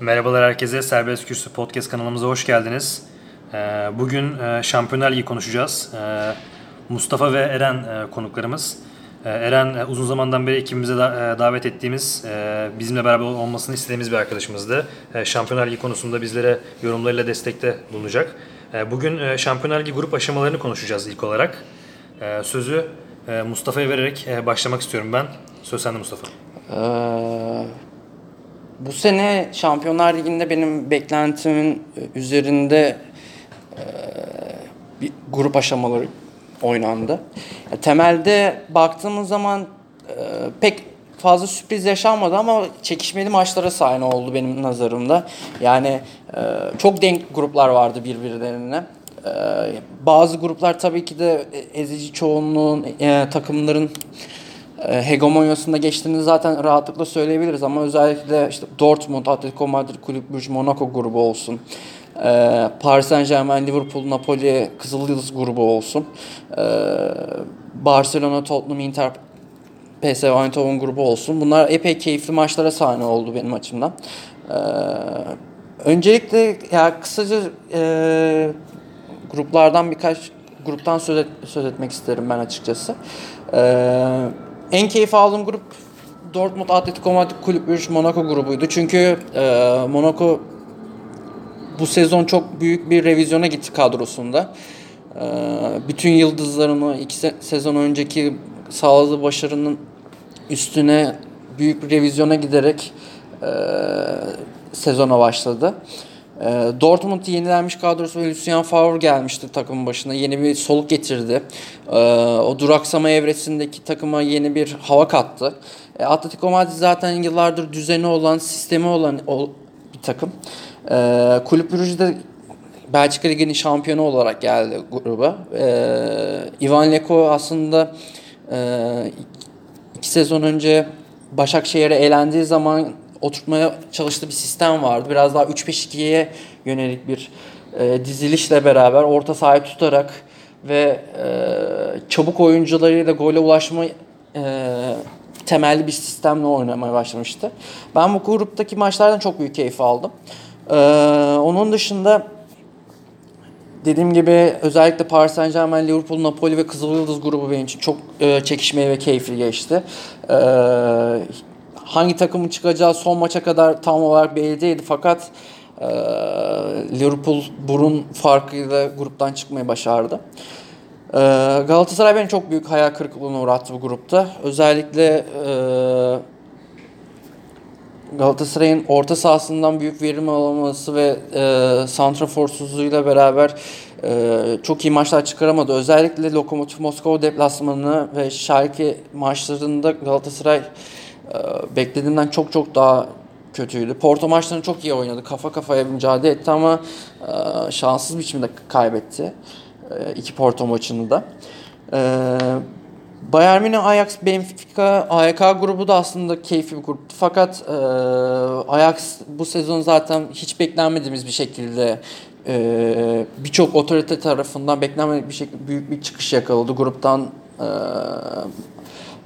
Merhabalar herkese. Serbest Kürsü Podcast kanalımıza hoş geldiniz. Ee, Bugün e, Şampiyonlar Ligi konuşacağız. Ee, Mustafa ve Eren e, konuklarımız. Ee, Eren e, uzun zamandan beri ekibimize da- davet ettiğimiz, bizimle beraber olmasını istediğimiz bir arkadaşımızdı. Şampiyonlar Ligi konusunda bizlere yorumlarıyla destekte bulunacak. Bugün Şampiyonlar Ligi grup aşamalarını konuşacağız ilk olarak. Sözü Mustafa'ya vererek başlamak istiyorum ben. Söz sende Mustafa. Bu sene Şampiyonlar Ligi'nde benim beklentimin üzerinde e, bir grup aşamaları oynandı. Temelde baktığımız zaman e, pek fazla sürpriz yaşanmadı ama çekişmeli maçlara sahne oldu benim nazarımda. Yani e, çok denk gruplar vardı birbirlerine. E, bazı gruplar tabii ki de ezici çoğunluğun e, takımların e, hegemonyasında geçtiğini zaten rahatlıkla söyleyebiliriz ama özellikle işte Dortmund, Atletico Madrid, Kulüp Brugge, Monaco grubu olsun. e, Paris Saint Germain, Liverpool, Napoli, Kızılyıldız grubu olsun. e, Barcelona, Tottenham, Inter, PSV Eindhoven grubu olsun. Bunlar epey keyifli maçlara sahne oldu benim açımdan. E, öncelikle ya kısaca e, gruplardan birkaç gruptan söz, et- söz etmek isterim ben açıkçası. Ee, en keyif aldığım grup Dortmund, Atletico Madrid, Kulüp Brugge, Monaco grubuydu. Çünkü e, Monaco bu sezon çok büyük bir revizyona gitti kadrosunda. Ee, bütün yıldızlarını iki se- sezon önceki sağladığı başarının üstüne büyük bir revizyona giderek e, sezona başladı. E, Dortmund yenilenmiş kadrosu ve Lucien Favre gelmişti takımın başına. Yeni bir soluk getirdi. E, o duraksama evresindeki takıma yeni bir hava kattı. E, Atletico Madrid zaten yıllardır düzeni olan, sistemi olan bir takım. E, Kulüp Brugge'de Belçika Ligi'nin şampiyonu olarak geldi gruba. Ee, Ivan Leko aslında e, iki sezon önce Başakşehir'e elendiği zaman oturtmaya çalıştığı bir sistem vardı. Biraz daha 3-5-2'ye yönelik bir e, dizilişle beraber orta sahayı tutarak ve e, çabuk oyuncularıyla gole ulaşma e, temelli bir sistemle oynamaya başlamıştı. Ben bu gruptaki maçlardan çok büyük keyif aldım. Ee, onun dışında dediğim gibi özellikle Paris Saint Germain, Liverpool, Napoli ve Kızılyıldız grubu benim için çok e, çekişmeli ve keyifli geçti. Ee, hangi takımın çıkacağı son maça kadar tam olarak belli değildi fakat e, Liverpool burun farkıyla gruptan çıkmayı başardı. Ee, Galatasaray beni çok büyük hayal kırıklığına uğrattı bu grupta. Özellikle e, Galatasaray'ın orta sahasından büyük verim alaması ve e, santraforsuzluğuyla beraber e, çok iyi maçlar çıkaramadı. Özellikle Lokomotiv Moskova deplasmanı ve Schalke maçlarında Galatasaray e, beklediğimden çok çok daha kötüydü. Porto maçlarını çok iyi oynadı. Kafa kafaya mücadele etti ama e, şanssız biçimde kaybetti. E, iki Porto maçını da. E, Bayern Münih, Ajax, Benfica, AYK grubu da aslında keyifli bir gruptu. Fakat Ajax bu sezon zaten hiç beklenmediğimiz bir şekilde birçok otorite tarafından beklenmedik bir şekilde büyük bir çıkış yakaladı. Gruptan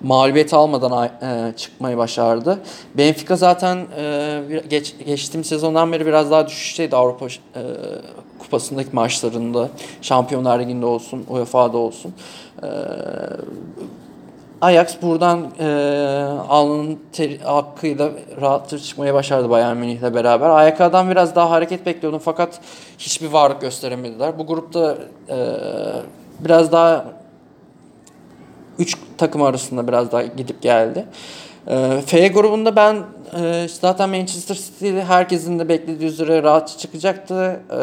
mağlubiyet almadan e, çıkmayı başardı. Benfica zaten e, geç, geçtiğim sezondan beri biraz daha düşüşteydi Avrupa e, kupasındaki maçlarında. Şampiyonlar Ligi'nde olsun, UEFA'da olsun. Ajax buradan e, alnının teri, hakkıyla rahatça çıkmaya başardı Bayern Münih'le beraber. AYK'dan biraz daha hareket bekliyordum fakat hiçbir varlık gösteremediler. Bu grupta e, biraz daha 3 takım arasında biraz daha gidip geldi. E, F grubunda ben e, zaten Manchester City herkesin de beklediği üzere rahatça çıkacaktı. E,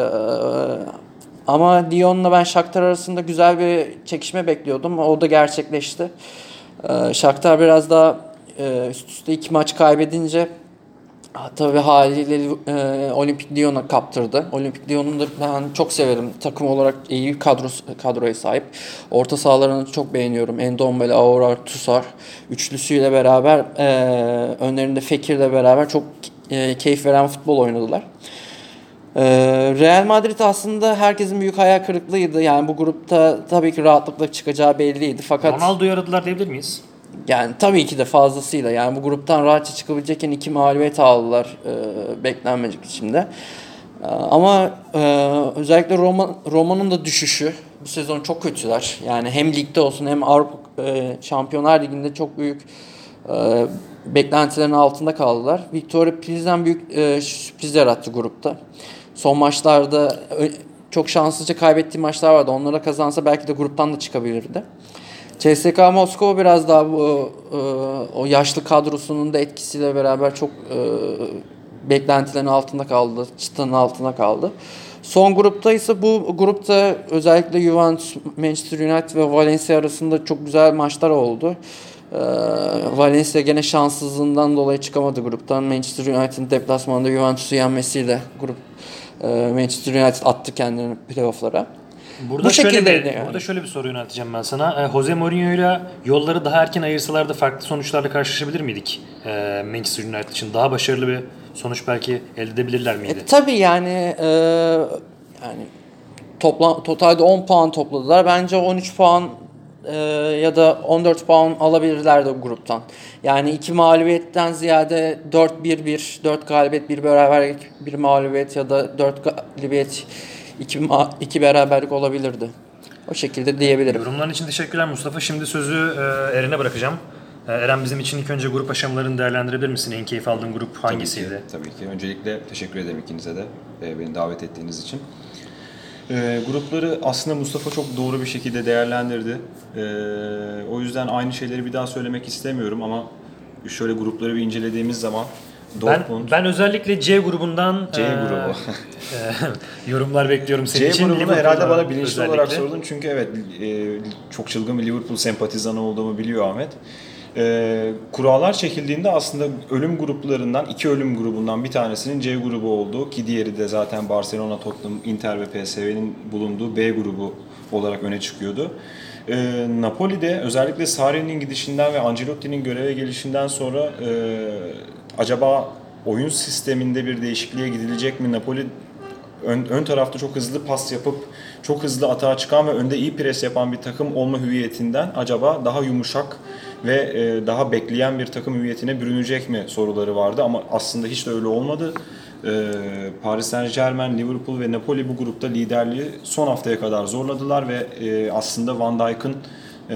ama Lyon'la ben Shakhtar arasında güzel bir çekişme bekliyordum. O da gerçekleşti. Ee, Shakhtar biraz daha e, üst üste iki maç kaybedince tabii haliyle e, Olimpik Lyon'a kaptırdı. Olimpik Lyon'u da ben çok severim. Takım olarak iyi bir kadrosu, kadroya sahip. Orta sahalarını çok beğeniyorum. Endombele, Aouar, Tussar üçlüsüyle beraber e, önlerinde Fekir'le beraber çok e, keyif veren futbol oynadılar. Ee, Real Madrid aslında herkesin büyük hayal kırıklığıydı. Yani bu grupta tabii ki rahatlıkla çıkacağı belliydi. Fakat Ronaldo'yu aradılar diyebilir miyiz? Yani tabii ki de fazlasıyla. Yani bu gruptan rahatça çıkabilecekken iki mağlubiyet aldılar e, beklenmedik biçimde. E, ama e, özellikle Roma Roma'nın da düşüşü bu sezon çok kötüler. Yani hem ligde olsun hem Avrupa e, Şampiyonlar Ligi'nde çok büyük e, beklentilerin altında kaldılar. Victoria Pilsen büyük e, sürpriz yarattı grupta. Son maçlarda ö- çok şanssızca kaybettiği maçlar vardı. Onlara kazansa belki de gruptan da çıkabilirdi. CSK Moskova biraz daha bu e, o yaşlı kadrosunun da etkisiyle beraber çok e, beklentilerin altında kaldı, çıtanın altında kaldı. Son grupta ise bu grupta özellikle Juventus, Manchester United ve Valencia arasında çok güzel maçlar oldu. Ee, Valencia gene şanssızlığından dolayı çıkamadı gruptan. Manchester United'ın deplasmanında Juventus'u yenmesiyle grup e, Manchester United attı kendini playoff'lara. Burada Bu şöyle bir, yani. burada şöyle bir soru yönelteceğim ben sana. E, Jose Mourinho'yla yolları daha erken ayırsalardı farklı sonuçlarla karşılaşabilir miydik? E, Manchester United için daha başarılı bir sonuç belki elde edebilirler miydi? E, tabii yani e, yani toplam totalde 10 puan topladılar. Bence 13 puan e, ya da 14 puan alabilirlerdi o gruptan. Yani iki mağlubiyetten ziyade 4-1-1, 4 galibiyet, 1 beraberlik, 1 mağlubiyet ya da 4 galibiyet, 2 ma- iki beraberlik olabilirdi. O şekilde diyebilirim. Yorumların için teşekkürler Mustafa. Şimdi sözü e, Eren'e bırakacağım. E, Eren bizim için ilk önce grup aşamalarını değerlendirebilir misin? En keyif aldığın grup hangisiydi? Tabii ki. Tabii ki. Öncelikle teşekkür ederim ikinize de e, beni davet ettiğiniz için. E, grupları aslında Mustafa çok doğru bir şekilde değerlendirdi. E, o yüzden aynı şeyleri bir daha söylemek istemiyorum ama şöyle grupları bir incelediğimiz zaman Dortmund, ben özellikle C grubundan C e, grubu. e, yorumlar bekliyorum senin C için. grubunu Liverpool'a herhalde bana bilinçli özellikle. olarak sordun çünkü evet e, çok çılgın bir Liverpool sempatizanı olduğumu biliyor Ahmet. E, kurallar çekildiğinde aslında ölüm gruplarından iki ölüm grubundan bir tanesinin C grubu olduğu ki diğeri de zaten Barcelona, Tottenham, Inter ve PSV'nin bulunduğu B grubu olarak öne çıkıyordu. E, Napoli'de özellikle Sarri'nin gidişinden ve Ancelotti'nin göreve gelişinden sonra e, acaba oyun sisteminde bir değişikliğe gidilecek mi? Napoli ön, ön tarafta çok hızlı pas yapıp çok hızlı atağa çıkan ve önde iyi pres yapan bir takım olma hüviyetinden acaba daha yumuşak ve e, daha bekleyen bir takım hüviyetine bürünecek mi soruları vardı ama aslında hiç de öyle olmadı. E, Paris Saint Germain, Liverpool ve Napoli bu grupta liderliği son haftaya kadar zorladılar ve e, aslında Van Dijk'ın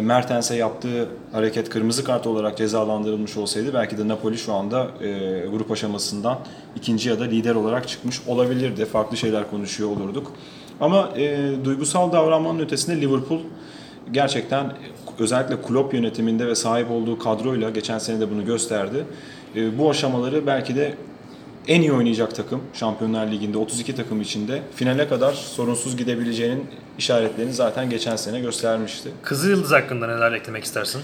Mertens'e yaptığı hareket kırmızı kart olarak cezalandırılmış olsaydı belki de Napoli şu anda e, grup aşamasından ikinci ya da lider olarak çıkmış olabilirdi. Farklı şeyler konuşuyor olurduk. Ama e, duygusal davranmanın ötesinde Liverpool gerçekten özellikle Klopp yönetiminde ve sahip olduğu kadroyla geçen sene de bunu gösterdi. E, bu aşamaları belki de en iyi oynayacak takım Şampiyonlar Ligi'nde 32 takım içinde finale kadar sorunsuz gidebileceğinin işaretlerini zaten geçen sene göstermişti. Kızıl Yıldız hakkında neler eklemek istersin?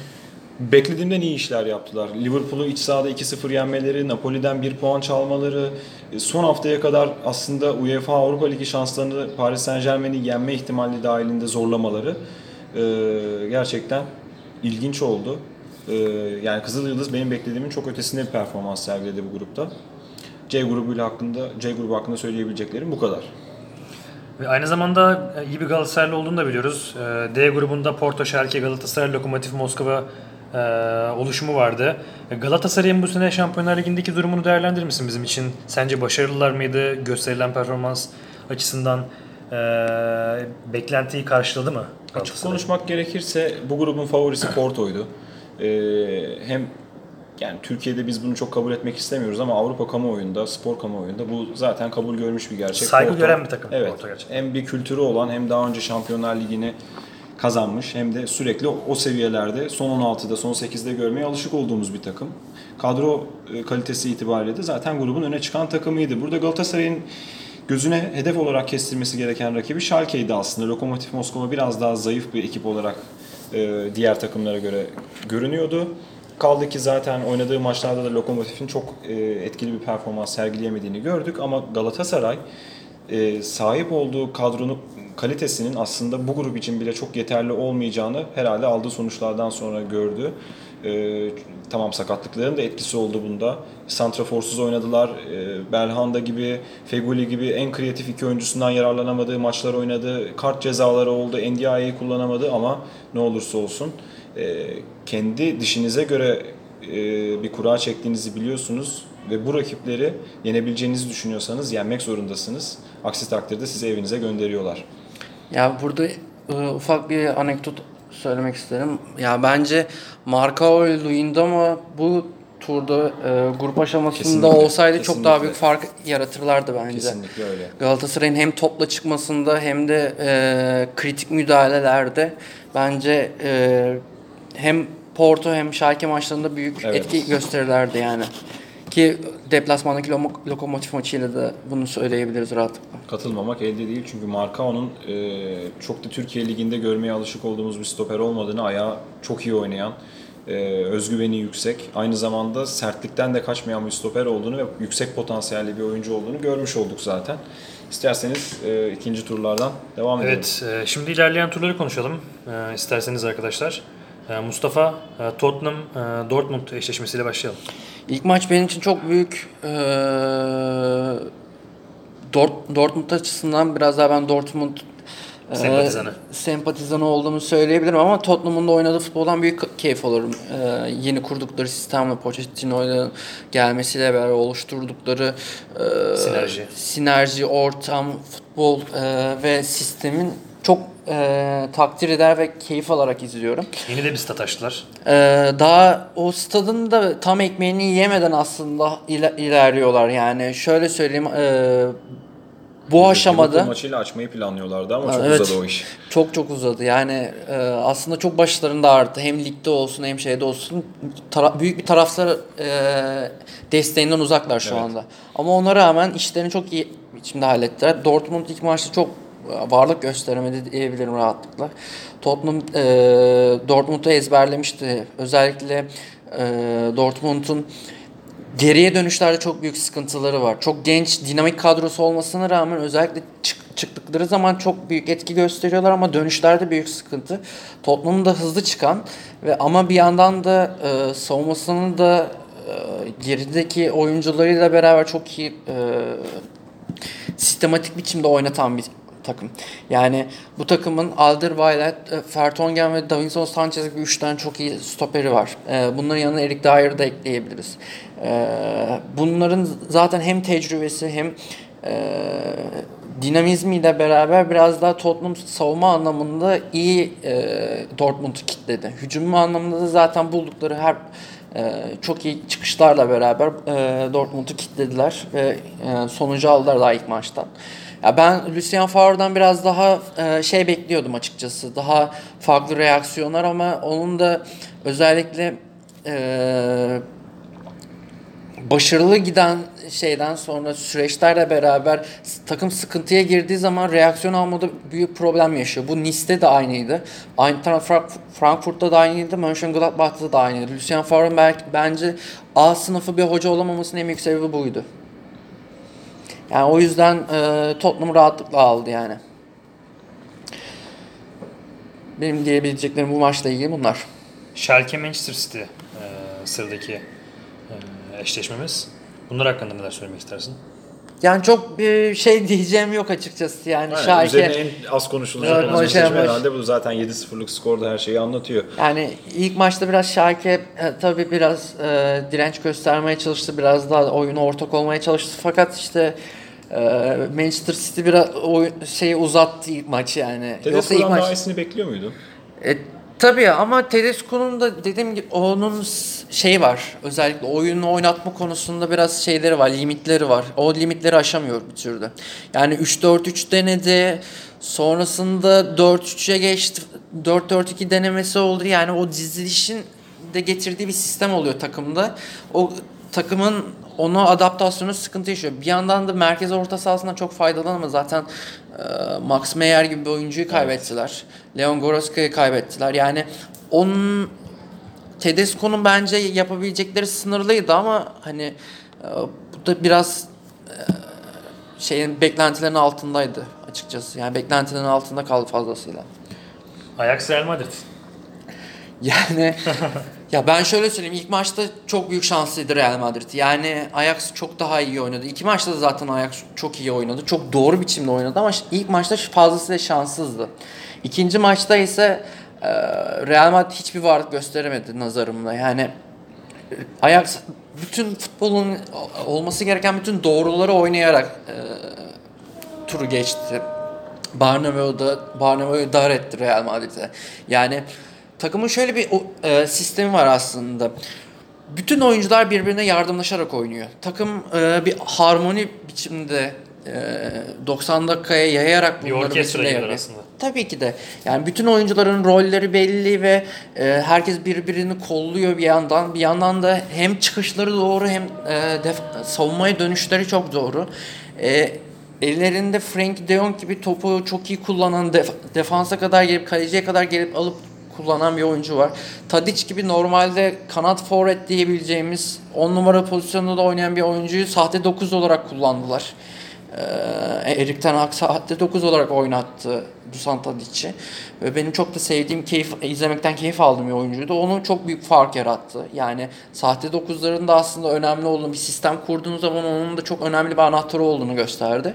Beklediğimden iyi işler yaptılar. Liverpool'u iç sahada 2-0 yenmeleri, Napoli'den 1 puan çalmaları, e, son haftaya kadar aslında UEFA Avrupa Ligi şanslarını Paris Saint Germain'i yenme ihtimali dahilinde zorlamaları e, gerçekten ilginç oldu. E, yani Kızıl Yıldız benim beklediğimin çok ötesinde bir performans sergiledi bu grupta. C grubuyla hakkında C grubu hakkında söyleyebileceklerim bu kadar. Ve aynı zamanda e, iyi bir Galatasaraylı olduğunu da biliyoruz. E, D grubunda Porto, Schalke, Galatasaray, Lokomotiv Moskova e, oluşumu vardı. Galatasaray'ın bu sene Şampiyonlar Ligi'ndeki durumunu değerlendirir misin bizim için? Sence başarılılar mıydı? Gösterilen performans açısından e, beklentiyi karşıladı mı? Açık konuşmak gerekirse bu grubun favorisi Porto'ydu. Hem yani Türkiye'de biz bunu çok kabul etmek istemiyoruz ama Avrupa kamuoyunda, spor kamuoyunda bu zaten kabul görmüş bir gerçek. Saygı gören bir takım Evet. Porto gerçekten. Hem bir kültürü olan hem daha önce Şampiyonlar Ligi'ni kazanmış hem de sürekli o seviyelerde son 16'da son 8'de görmeye alışık olduğumuz bir takım. Kadro e, kalitesi itibariyle de zaten grubun öne çıkan takımıydı. Burada Galatasaray'ın gözüne hedef olarak kestirmesi gereken rakibi Schalke'ydi aslında. Lokomotiv Moskova biraz daha zayıf bir ekip olarak e, diğer takımlara göre görünüyordu. Kaldı ki zaten oynadığı maçlarda da Lokomotiv'in çok e, etkili bir performans sergileyemediğini gördük ama Galatasaray e, sahip olduğu kadronun kalitesinin aslında bu grup için bile çok yeterli olmayacağını herhalde aldığı sonuçlardan sonra gördü. E, tamam sakatlıkların da etkisi oldu bunda. Santraforsuz oynadılar. E, Belhanda gibi, Feguli gibi en kreatif iki oyuncusundan yararlanamadığı maçlar oynadı. Kart cezaları oldu. NDI'yi kullanamadı ama ne olursa olsun kendi dişinize göre e, bir kura çektiğinizi biliyorsunuz ve bu rakipleri yenebileceğinizi düşünüyorsanız yenmek zorundasınız. Aksi takdirde sizi evinize gönderiyorlar. Ya burada e, ufak bir anekdot söylemek isterim. Ya bence Marcao ile Luyendama bu turda e, grup aşamasında Kesinlikle, olsaydı çok daha kesinlikle. büyük fark yaratırlardı bence. Kesinlikle öyle. Galatasaray'ın hem topla çıkmasında hem de e, kritik müdahalelerde bence e, hem Porto hem Schalke maçlarında büyük Evet. etki gösterirlerdi yani. Ki deplasmandaki Lom- Lokomotiv maçıyla da bunu söyleyebiliriz rahatlıkla. Katılmamak elde değil çünkü Marcao'nun e, çok da Türkiye Ligi'nde görmeye alışık olduğumuz bir stoper olmadığını, ayağı çok iyi oynayan, e, özgüveni yüksek, aynı zamanda sertlikten de kaçmayan bir stoper olduğunu ve yüksek potansiyelli bir oyuncu olduğunu görmüş olduk zaten. İsterseniz e, ikinci turlardan devam edelim. Evet, e, şimdi ilerleyen turları konuşalım e, isterseniz arkadaşlar. E, Mustafa, e, Tottenham, e, Dortmund eşleşmesiyle başlayalım. İlk maç benim için çok büyük Dort, Dortmund açısından biraz daha ben Dortmund Sempatizanı. sempatizanı olduğumu söyleyebilirim ama Tottenham'ın da oynadığı futboldan büyük keyif alırım. Yeni kurdukları sistemle Pochettino'yla gelmesiyle beraber oluşturdukları eee, Sinerji. sinerji, ortam, futbol ve sistemin çok eee, takdir eder ve keyif alarak izliyorum. Yeni de bir stat açtılar. Ee, daha o stadın da tam ekmeğini yemeden aslında ile- ilerliyorlar yani şöyle söyleyeyim ee, bu Liverpool aşamada maçıyla açmayı planlıyorlardı ama çok evet. uzadı o iş. çok çok uzadı yani ee, aslında çok başlarında arttı hem ligde olsun hem şeyde olsun Tara- büyük bir taraftar ee, desteğinden uzaklar şu Evet. anda ama ona rağmen işlerini çok iyi biçimde hallettiler Dortmund ilk maçta çok varlık gösteremedi diyebilirim rahatlıkla. Tottenham e, Dortmund'u ezberlemişti. Özellikle e, Dortmund'un geriye dönüşlerde çok büyük sıkıntıları var. Çok genç, dinamik kadrosu olmasına rağmen özellikle çık- çıktıkları zaman çok büyük etki gösteriyorlar ama dönüşlerde büyük sıkıntı. Tottenham'ın da hızlı çıkan ve ama bir yandan da e, savunmasının da e, gerideki oyuncularıyla beraber çok iyi e, sistematik biçimde oynatan bir takım. Yani bu takımın Alderweireld, Vertonghen ve Davinson Sanchez gibi üç tane çok iyi stoperi var. E, Bunların yanına Erik Dyer'ı da ekleyebiliriz. E, Bunların zaten hem tecrübesi hem e, dinamizmiyle beraber biraz daha Tottenham savunma anlamında iyi Dortmund'u kitledi. Hücum anlamında da zaten buldukları her çok iyi çıkışlarla beraber Dortmund'u kitlediler ve sonucu aldılar daha ilk maçtan. Ya ben Lucien Favre'dan biraz daha e, şey bekliyordum açıkçası. Daha farklı reaksiyonlar ama onun da özellikle e, başarılı giden şeyden sonra süreçlerle beraber takım sıkıntıya girdiği zaman reaksiyon almada büyük problem yaşıyor. Bu Nice'de de aynıydı. Aynı Frankfurt'ta da aynıydı. Mönchengladbach'ta da aynıydı. Lucien Favre'ın belki bence A sınıfı bir hoca olamamasının en büyük sebebi buydu. Yani o yüzden e, Tottenham rahatlıkla aldı yani. Benim diyebileceklerim bu maçla ilgili bunlar. Schalke Manchester City e, sıradaki e, eşleşmemiz. Bunlar hakkında neler söylemek istersin? Yani çok bir şey diyeceğim yok açıkçası yani. Aynen, Schalke Üzerine en az konuşulacak Evet, olan maç. herhalde bu zaten 7-0'lık skorda her şeyi anlatıyor. Yani ilk maçta biraz Schalke e, tabii biraz e, direnç göstermeye çalıştı. Biraz daha oyuna ortak olmaya çalıştı. Fakat işte Manchester City biraz oyun, şeyi uzattı ilk maç yani. Yoksa ilk Tedesco'dan maç... daha iyisini bekliyor muydun? E, tabii ama Tedesco'nun da dediğim gibi onun şeyi var. Özellikle oyunu oynatma konusunda biraz şeyleri var, limitleri var. O limitleri aşamıyor bir türlü. Yani 3-4-3 denedi. Sonrasında 4-3'e geçti. 4-4-2 denemesi oldu. Yani o dizilişin de getirdiği bir sistem oluyor takımda. O takımın ona adaptasyonu sıkıntı yaşıyor. Bir yandan da merkez orta sahasından çok faydalanamaz. Zaten e, Max Meyer gibi bir oyuncuyu kaybettiler. Leon Goretzka'yı kaybettiler. Yani onun Tedesco'nun bence yapabilecekleri sınırlıydı ama hani e, bu da biraz e, şeyin beklentilerin altındaydı açıkçası. Yani beklentilerin altında kaldı fazlasıyla. Ajax Real Madrid. Yani ya ben şöyle söyleyeyim ilk maçta çok büyük şanslıydı Real Madrid. Yani Ajax çok daha iyi oynadı. İki maçta da zaten Ajax çok iyi oynadı. Çok doğru biçimde oynadı ama ilk maçta fazlasıyla şanssızdı. İkinci maçta ise Ee, Real Madrid hiçbir varlık gösteremedi nazarımda. Yani e, Ajax bütün futbolun olması gereken bütün doğruları oynayarak e, turu geçti. Barnabeu'da Barnabeu'yu dar etti Real Madrid'e. Yani takımın şöyle bir e, sistemi var aslında. Bütün oyuncular birbirine yardımlaşarak oynuyor. Takım e, bir harmoni biçimde e, 90 dakikaya yayarak Bir bunları orkestra yapıyor. aslında. Tabii ki de. Yani bütün oyuncuların rolleri belli ve e, herkes birbirini kolluyor bir yandan. Bir yandan da hem çıkışları doğru hem e, def- savunmaya dönüşleri çok doğru. E, ellerinde Frank de Jong gibi topu çok iyi kullanan, def- defansa kadar gelip kaleciye kadar gelip alıp kullanan bir oyuncu var. Tadic gibi normalde kanat forvet diyebileceğimiz 10 numara pozisyonunda da oynayan bir oyuncuyu sahte 9 olarak kullandılar. Ee, Erik Ten Hag sahte 9 olarak oynattı Dusan Tadic'i. Ve benim çok da sevdiğim, keyif izlemekten keyif aldığım bir oyuncuydu. Onun çok büyük fark yarattı. Yani sahte 9'ların da aslında önemli olduğunu, bir sistem kurduğunuz zaman onun da çok önemli bir anahtarı olduğunu gösterdi.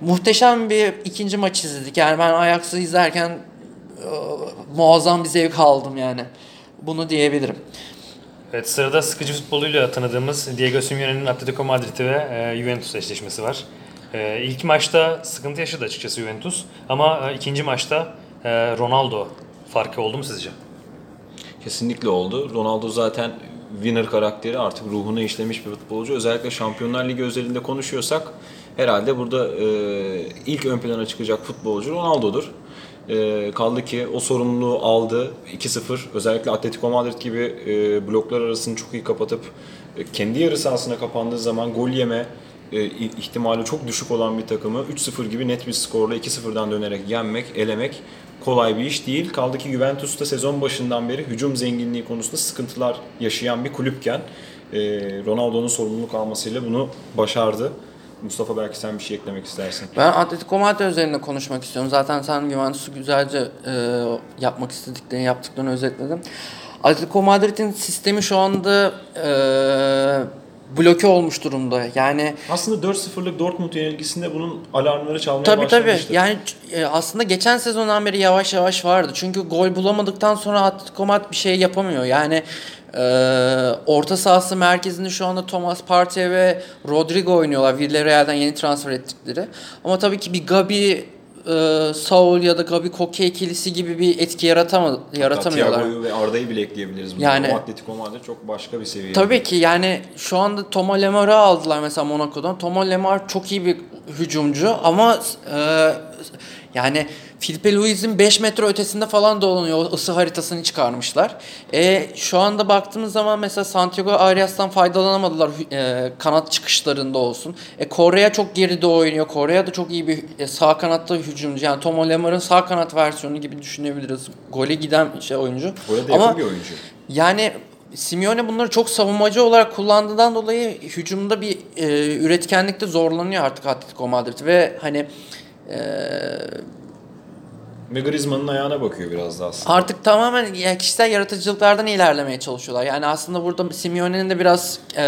Muhteşem bir ikinci maç izledik. Yani ben Ajax'ı izlerken muazzam bir zevk aldım yani. Bunu diyebilirim. Evet sırada sıkıcı futboluyla tanıdığımız Diego Simeone'nin Atletico Madrid ve e, Juventus eşleşmesi var. E, ilk maçta sıkıntı yaşadı açıkçası Juventus ama e, ikinci maçta e, Ronaldo farkı oldu mu sizce? Kesinlikle oldu. Ronaldo zaten winner karakteri artık ruhuna işlemiş bir futbolcu. Özellikle Şampiyonlar Ligi özelinde konuşuyorsak herhalde burada e, ilk ön plana çıkacak futbolcu Ronaldo'dur. E, kaldı ki o sorumluluğu aldı 2-0. Özellikle Atletico Madrid gibi e, bloklar arasını çok iyi kapatıp e, kendi yarı sahasına kapandığı zaman gol yeme e, ihtimali çok düşük olan bir takımı 3-0 gibi net bir skorla 2-0'dan dönerek yenmek, elemek kolay bir iş değil. Kaldı ki Juventus da sezon başından beri hücum zenginliği konusunda sıkıntılar yaşayan bir kulüpken e, Ronaldo'nun sorumluluk almasıyla bunu başardı. Mustafa belki sen bir şey eklemek istersin. Ben Atletico Madrid üzerinde konuşmak istiyorum. Zaten sen Juventus'u güzelce e, yapmak istediklerini, yaptıklarını özetledin. Atletico Madrid'in sistemi şu anda e, bloke olmuş durumda. Yani Aslında 4-0'lık Dortmund yenilgisinde bunun alarmları çalmaya Tabii tabii. başlamıştı. Yani e, aslında geçen sezondan beri yavaş yavaş vardı. Çünkü gol bulamadıktan sonra Atletico Madrid bir şey yapamıyor. Yani e, orta sahası merkezinde şu anda Thomas Partey ve Rodrigo oynuyorlar. Villarreal'den yeni transfer ettikleri. Ama tabii ki bir Gabi e, Saul ya da Gabi Koke ikilisi gibi bir etki yaratama, yaratamıyorlar. Thiago'yu ve Arda'yı bile ekleyebiliriz. Buna. Yani- Ama Atletico Madrid çok başka bir seviye. Tabii ki yani şu anda Thomas Lemar'ı aldılar mesela Monaco'dan. Thomas Lemar çok iyi bir hücumcu ama e, yani Filipe Luis'in 5 metre ötesinde falan dolanıyor. O ısı haritasını çıkarmışlar. E, şu anda baktığımız zaman mesela Santiago Arias'tan faydalanamadılar e, kanat çıkışlarında olsun. E, Korea çok geride oynuyor. Korea da çok iyi bir e, sağ kanatta hücumcu. Yani Thomas Lemar'ın sağ kanat versiyonu gibi düşünebiliriz. Gole giden şey oyuncu. Böyle de Ama bir oyuncu. yani Simeone bunları çok savunmacı olarak kullandığından dolayı hücumda bir e, üretkenlikte zorlanıyor artık Atletico Madrid ve hani e, Ve Griezmann'ın ayağına bakıyor biraz da aslında. artık tamamen yani kişisel yaratıcılıklardan ilerlemeye çalışıyorlar. Yani aslında burada Simeone'nin de biraz e,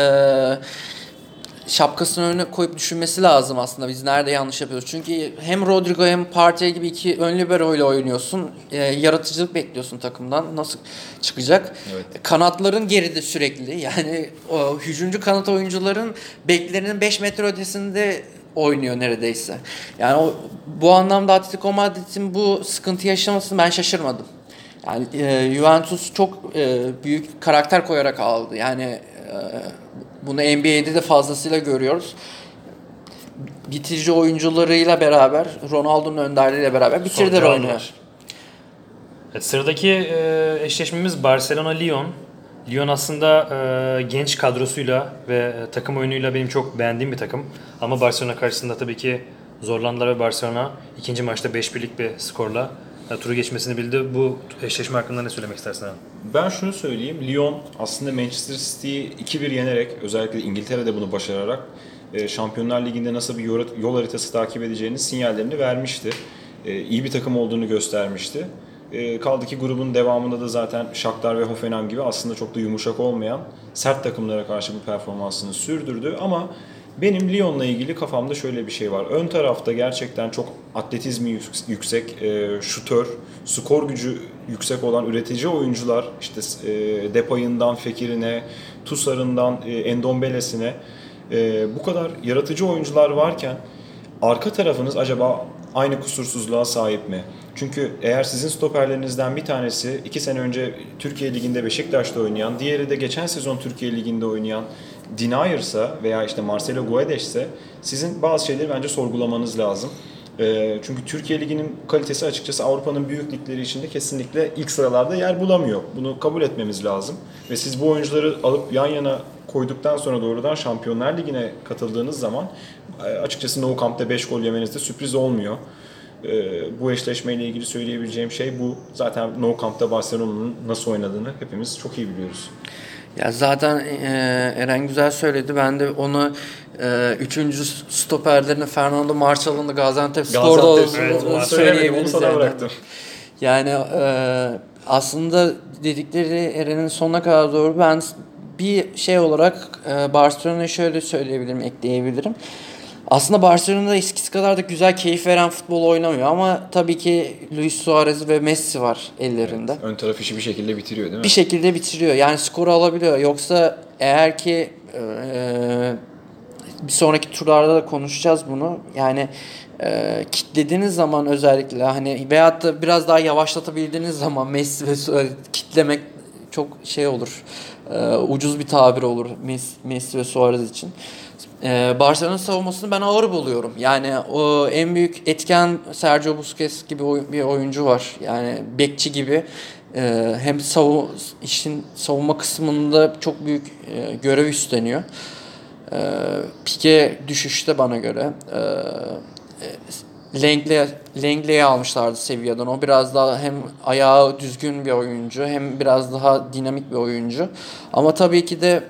şapkasını önüne koyup düşünmesi lazım aslında biz nerede yanlış yapıyoruz. Çünkü hem Rodrigo hem Partey gibi iki ön libero ile oynuyorsun. E, yaratıcılık bekliyorsun takımdan. Nasıl çıkacak? Evet. Kanatların geride sürekli. Yani o hücumcu kanat oyuncuların beklerinin 5 metre ötesinde oynuyor neredeyse. Yani o, bu anlamda Atletico Madrid'in bu sıkıntı yaşamasını ben şaşırmadım. Yani e, Juventus çok e, büyük karakter koyarak aldı. Yani e, bunu NBA'de de fazlasıyla görüyoruz. Bitirici oyuncularıyla beraber, Ronaldo'nun önderliğiyle beraber bitirdiler oyunu. Evet, sıradaki e, eşleşmemiz Barcelona-Lyon. Lyon aslında e, genç kadrosuyla ve e, takım oyunuyla benim çok beğendiğim bir takım. Ama Barcelona karşısında tabii ki zorlandılar ve Barcelona ikinci maçta 5-1'lik bir skorla e, turu geçmesini bildi. Bu eşleşme hakkında ne söylemek istersin abi? Ben şunu söyleyeyim. Lyon aslında Manchester City'yi 2-1 yenerek özellikle İngiltere'de bunu başararak e, Şampiyonlar Ligi'nde nasıl bir yol, haritası takip edeceğinin sinyallerini vermişti. E, iyi bir takım olduğunu göstermişti. E, kaldı ki grubun devamında da zaten Shakhtar ve Hoffenheim gibi aslında çok da yumuşak olmayan sert takımlara karşı bu performansını sürdürdü ama Benim Lyon'la ilgili kafamda şöyle bir şey var. Ön tarafta gerçekten çok atletizmi yük- yüksek, e, şutör, skor gücü yüksek olan üretici oyuncular, işte e, Depay'ından Fekir'ine, Tusar'ından e, Endombele'sine e, bu kadar yaratıcı oyuncular varken arka tarafınız acaba aynı kusursuzluğa sahip mi? Çünkü eğer sizin stoperlerinizden bir tanesi iki sene önce Türkiye Ligi'nde Beşiktaş'ta oynayan, diğeri de geçen sezon Türkiye Ligi'nde oynayan Denier'sa veya işte Marcelo Guedes'se sizin bazı şeyleri bence sorgulamanız lazım. Ee, çünkü Türkiye Ligi'nin kalitesi açıkçası Avrupa'nın büyük ligleri içinde kesinlikle ilk sıralarda yer bulamıyor. Bunu kabul etmemiz lazım. Ve siz bu oyuncuları alıp yan yana koyduktan sonra doğrudan Şampiyonlar Ligi'ne katıldığınız zaman e, açıkçası No Camp'te 5 gol yemeniz de sürpriz olmuyor. Ee, bu eşleşmeyle ilgili söyleyebileceğim şey bu. Zaten No Camp'ta Barcelona'nın nasıl oynadığını hepimiz çok iyi biliyoruz. Ya zaten e, Eren güzel söyledi. Ben de onu e, üçüncü stoperlerini Fernando Marçal'ın da Gaziantep Spor'da Gaziantep, evet, olduğunu onu sana yani. bıraktım. Yani e, aslında dedikleri Eren'in sonuna kadar doğru. Ben bir şey olarak e, Barcelona'yı şöyle söyleyebilirim, ekleyebilirim. Aslında Barcelona'da eskisi kadar da güzel, keyif veren futbol oynamıyor ama tabii ki Luis Suarez ve Messi var ellerinde. Ön taraf işi bir şekilde bitiriyor değil mi? Bir şekilde bitiriyor. Yani skoru alabiliyor. Yoksa eğer ki e, bir sonraki turlarda da konuşacağız bunu. Yani e, kitlediğiniz zaman özellikle hani veyahut da biraz daha yavaşlatabildiğiniz zaman Messi ve Suarez kitlemek çok şey olur. E, ucuz bir tabir olur Messi, Messi ve Suarez için. E, Barcelona savunmasını ben ağır buluyorum. Yani o en büyük etken Sergio Busquets gibi bir oyuncu var. Yani bekçi gibi e, hem savu işin savunma kısmında çok büyük e, görev üstleniyor. E, Pique düşüşte bana göre. E, almışlardı Sevilla'dan. O biraz daha hem ayağı düzgün bir oyuncu hem biraz daha dinamik bir oyuncu. Ama tabii ki de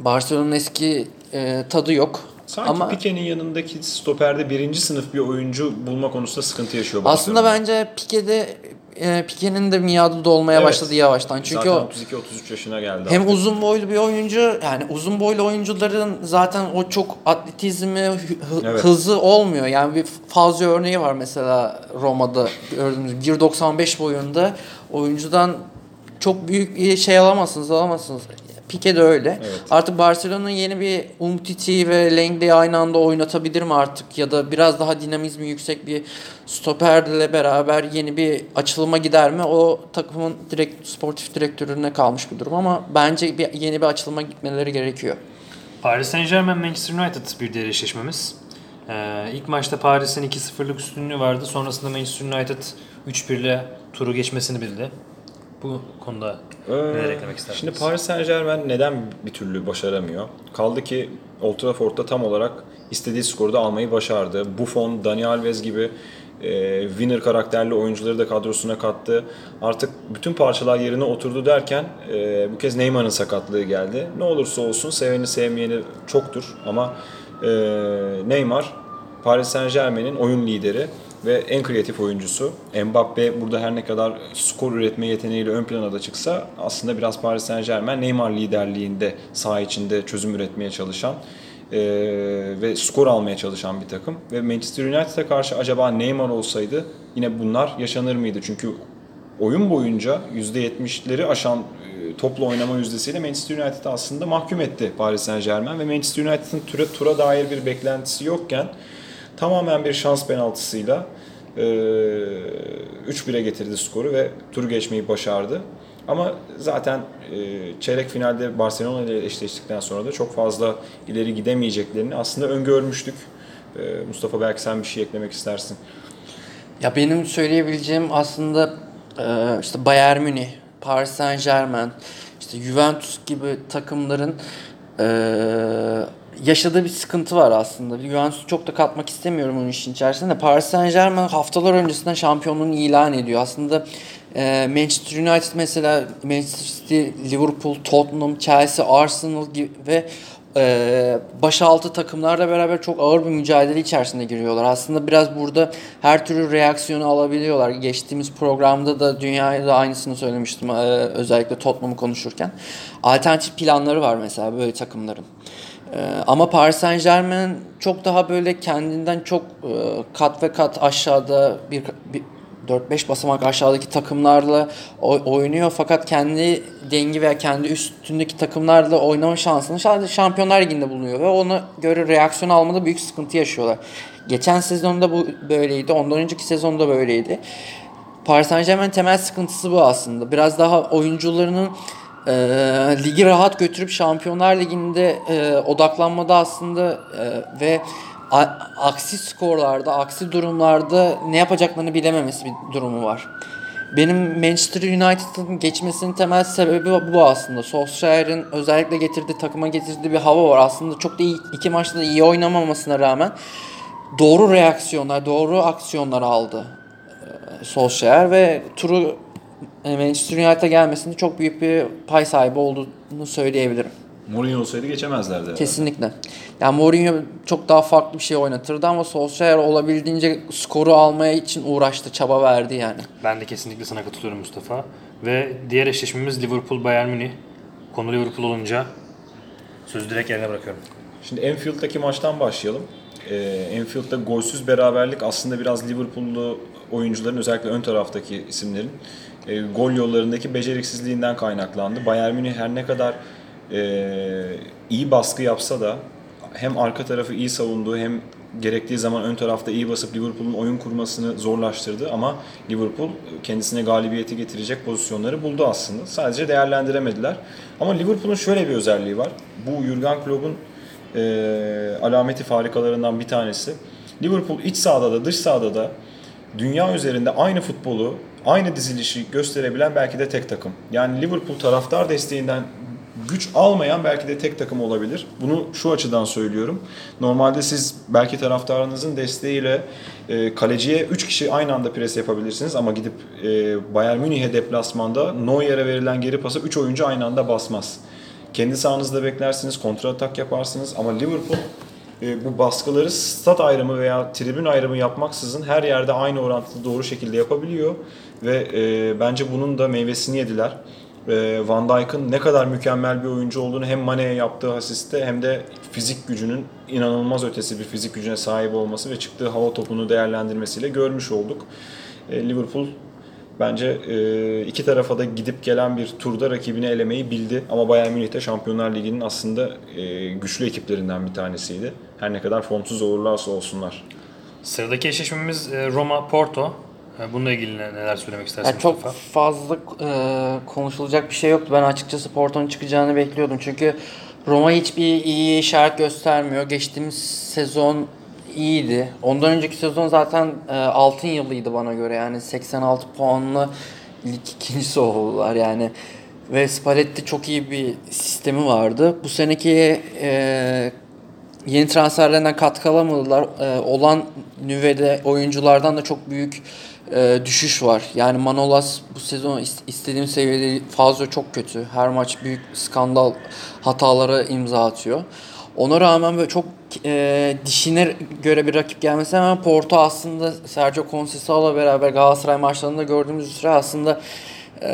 Barcelona'nın eski e, tadı yok. Sanki Ama Pique'nin yanındaki stoperde birinci sınıf bir oyuncu bulma konusunda sıkıntı yaşıyor aslında bence Pique'de e, Pique'nin de miadı dolmaya Evet. başladı yavaştan. Çünkü Zaten o 32-33 yaşına geldi. hem artık. uzun boylu bir oyuncu yani uzun boylu oyuncuların zaten o çok atletizmi Evet. hızı olmuyor. Yani bir Fazio örneği var mesela Roma'da gördüğümüz 1.95 boyunda oyuncudan çok büyük bir şey alamazsınız alamazsınız. Pique de öyle. Evet. Artık Barcelona'nın yeni bir Umtiti ve Langley'i aynı anda oynatabilir mi artık? Ya da biraz daha dinamizmi yüksek bir stoperle beraber yeni bir açılıma gider mi? O takımın direkt sportif direktörüne kalmış bir durum ama bence bir, yeni bir açılıma gitmeleri gerekiyor. Paris Saint Germain Manchester United bir diğer eşleşmemiz. Ee, ilk maçta Paris'in 2-0'lık üstünlüğü vardı. Sonrasında Manchester United 3-1 ile turu geçmesini bildi. Bu konuda neler eklemek istersiniz? Şimdi Paris Saint Germain neden bir türlü başaramıyor? Kaldı ki Old Trafford'da tam olarak istediği skoru da almayı başardı. Buffon, Dani Alves gibi e, winner karakterli oyuncuları da kadrosuna kattı. Artık bütün parçalar yerine oturdu derken e, bu kez Neymar'ın sakatlığı geldi. Ne olursa olsun seveni sevmeyeni çoktur ama e, Neymar Paris Saint Germain'in oyun lideri ve en kreatif oyuncusu. Mbappe burada her ne kadar skor üretme yeteneğiyle ön plana da çıksa aslında biraz Paris Saint Germain Neymar liderliğinde saha içinde çözüm üretmeye çalışan e, ve skor almaya çalışan bir takım. Ve Manchester United'a karşı acaba Neymar olsaydı yine bunlar yaşanır mıydı? Çünkü oyun boyunca %70'leri aşan e, toplu oynama yüzdesiyle Manchester United aslında mahkum etti Paris Saint Germain ve Manchester United'ın tura, tura dair bir beklentisi yokken tamamen bir şans penaltısıyla e, 3-1'e getirdi skoru ve turu geçmeyi başardı. Ama zaten e, çeyrek finalde Barcelona ile eşleştikten sonra da çok fazla ileri gidemeyeceklerini aslında öngörmüştük. E, Mustafa belki sen bir şey eklemek istersin. Ya benim söyleyebileceğim aslında e, işte Bayern Münih, Paris Saint Germain, işte Juventus gibi takımların e, yaşadığı bir sıkıntı var aslında. Juventus'u çok da katmak istemiyorum onun işin içerisinde. Paris Saint Germain haftalar öncesinden şampiyonluğunu ilan ediyor. Aslında e, Manchester United mesela Manchester City, Liverpool, Tottenham, Chelsea, Arsenal gibi ve e, başaltı takımlarla beraber çok ağır bir mücadele içerisinde giriyorlar. Aslında biraz burada her türlü reaksiyonu alabiliyorlar. Geçtiğimiz programda da dünyaya da aynısını söylemiştim e, özellikle Tottenham'ı konuşurken. Alternatif planları var mesela böyle takımların. Ee, ama Paris Saint Germain çok daha böyle kendinden çok e, kat ve kat aşağıda bir, bir 4-5 basamak aşağıdaki takımlarla oynuyor fakat kendi dengi veya kendi üstündeki takımlarla oynama şansını sadece Şampiyonlar Ligi'nde bulunuyor ve ona göre reaksiyon almada büyük sıkıntı yaşıyorlar. Geçen sezonda bu böyleydi, ondan önceki sezonda böyleydi. Paris Saint Germain temel sıkıntısı bu aslında. Biraz daha oyuncularının e, ligi rahat götürüp Şampiyonlar Ligi'nde e, odaklanmada aslında e, ve a- aksi skorlarda, aksi durumlarda ne yapacaklarını bilememesi bir durumu var. Benim Manchester United'ın geçmesinin temel sebebi bu aslında. Solskjaer'in özellikle getirdiği takıma getirdiği bir hava var. Aslında çok da iyi, iki maçta da iyi oynamamasına rağmen doğru reaksiyonlar, doğru aksiyonlar aldı e, Solskjaer ve turu Manchester United'a gelmesinde çok büyük bir pay sahibi olduğunu söyleyebilirim. Mourinho olsaydı geçemezlerdi. herhalde. Kesinlikle. Yani Mourinho çok daha farklı bir şey oynatırdı ama Solskjaer olabildiğince skoru almaya için uğraştı, çaba verdi yani. Ben de kesinlikle sana katılıyorum Mustafa. Ve diğer eşleşmemiz Liverpool Bayern Münih. Konu Liverpool olunca sözü direkt yerine bırakıyorum. Şimdi Anfield'daki maçtan başlayalım. Ee, Anfield'da golsüz beraberlik aslında biraz Liverpool'lu oyuncuların özellikle ön taraftaki isimlerin e, gol yollarındaki beceriksizliğinden kaynaklandı. Bayern Münih her ne kadar e, iyi baskı yapsa da hem arka tarafı iyi savundu hem gerektiği zaman ön tarafta iyi basıp Liverpool'un oyun kurmasını zorlaştırdı ama Liverpool kendisine galibiyeti getirecek pozisyonları buldu aslında. Sadece değerlendiremediler. Ama Liverpool'un şöyle bir özelliği var. Bu Jurgen Klopp'un e, alameti farikalarından bir tanesi. Liverpool iç sahada da dış sahada da dünya üzerinde aynı futbolu, aynı dizilişi gösterebilen belki de tek takım. Yani Liverpool taraftar desteğinden güç almayan belki de tek takım olabilir. Bunu şu açıdan söylüyorum. Normalde siz belki taraftarınızın desteğiyle e, kaleciye 3 kişi aynı anda pres yapabilirsiniz ama gidip e, Bayern Münih'e deplasmanda Neuer'e verilen geri pası 3 oyuncu aynı anda basmaz. Kendi sahanızda beklersiniz, kontra atak yaparsınız ama Liverpool e, bu baskıları stat ayrımı veya tribün ayrımı yapmaksızın her yerde aynı orantıda doğru şekilde yapabiliyor ve e, bence bunun da meyvesini yediler. E, Van Dijk'ın ne kadar mükemmel bir oyuncu olduğunu hem Mane'ye yaptığı asiste hem de fizik gücünün inanılmaz ötesi bir fizik gücüne sahip olması ve çıktığı hava topunu değerlendirmesiyle görmüş olduk. E, Liverpool Bence e, iki tarafa da gidip gelen bir turda rakibini elemeyi bildi. Ama Bayern Münih de Şampiyonlar Ligi'nin aslında e, güçlü ekiplerinden bir tanesiydi. Her ne kadar formsuz olurlarsa olsunlar. Sıradaki eşleşmemiz e, Roma Porto. E, Bununla ilgili ne- neler söylemek istersin Yani çok Mustafa? fazla e, konuşulacak bir şey yoktu. Ben açıkçası Porto'nun çıkacağını bekliyordum. Çünkü Roma hiçbir iyi işaret göstermiyor. Geçtiğimiz sezon iyiydi. Ondan önceki sezon zaten e, altın yılıydı bana göre. Yani 86 puanlı lig ikincisi oldular yani. Ve Spalletti çok iyi bir sistemi vardı. Bu seneki e, yeni transferlerden katkı alamadılar. Ee, olan nüvede oyunculardan da çok büyük e, düşüş var. Yani Manolas bu sezon is- istediğim seviyede. Fazla çok kötü. Her maç büyük skandal hatalara imza atıyor. Ona rağmen böyle çok e, dişine göre bir rakip gelmesi hemen Porto aslında Sergio Conceição'la beraber Galatasaray maçlarında gördüğümüz üzere aslında e,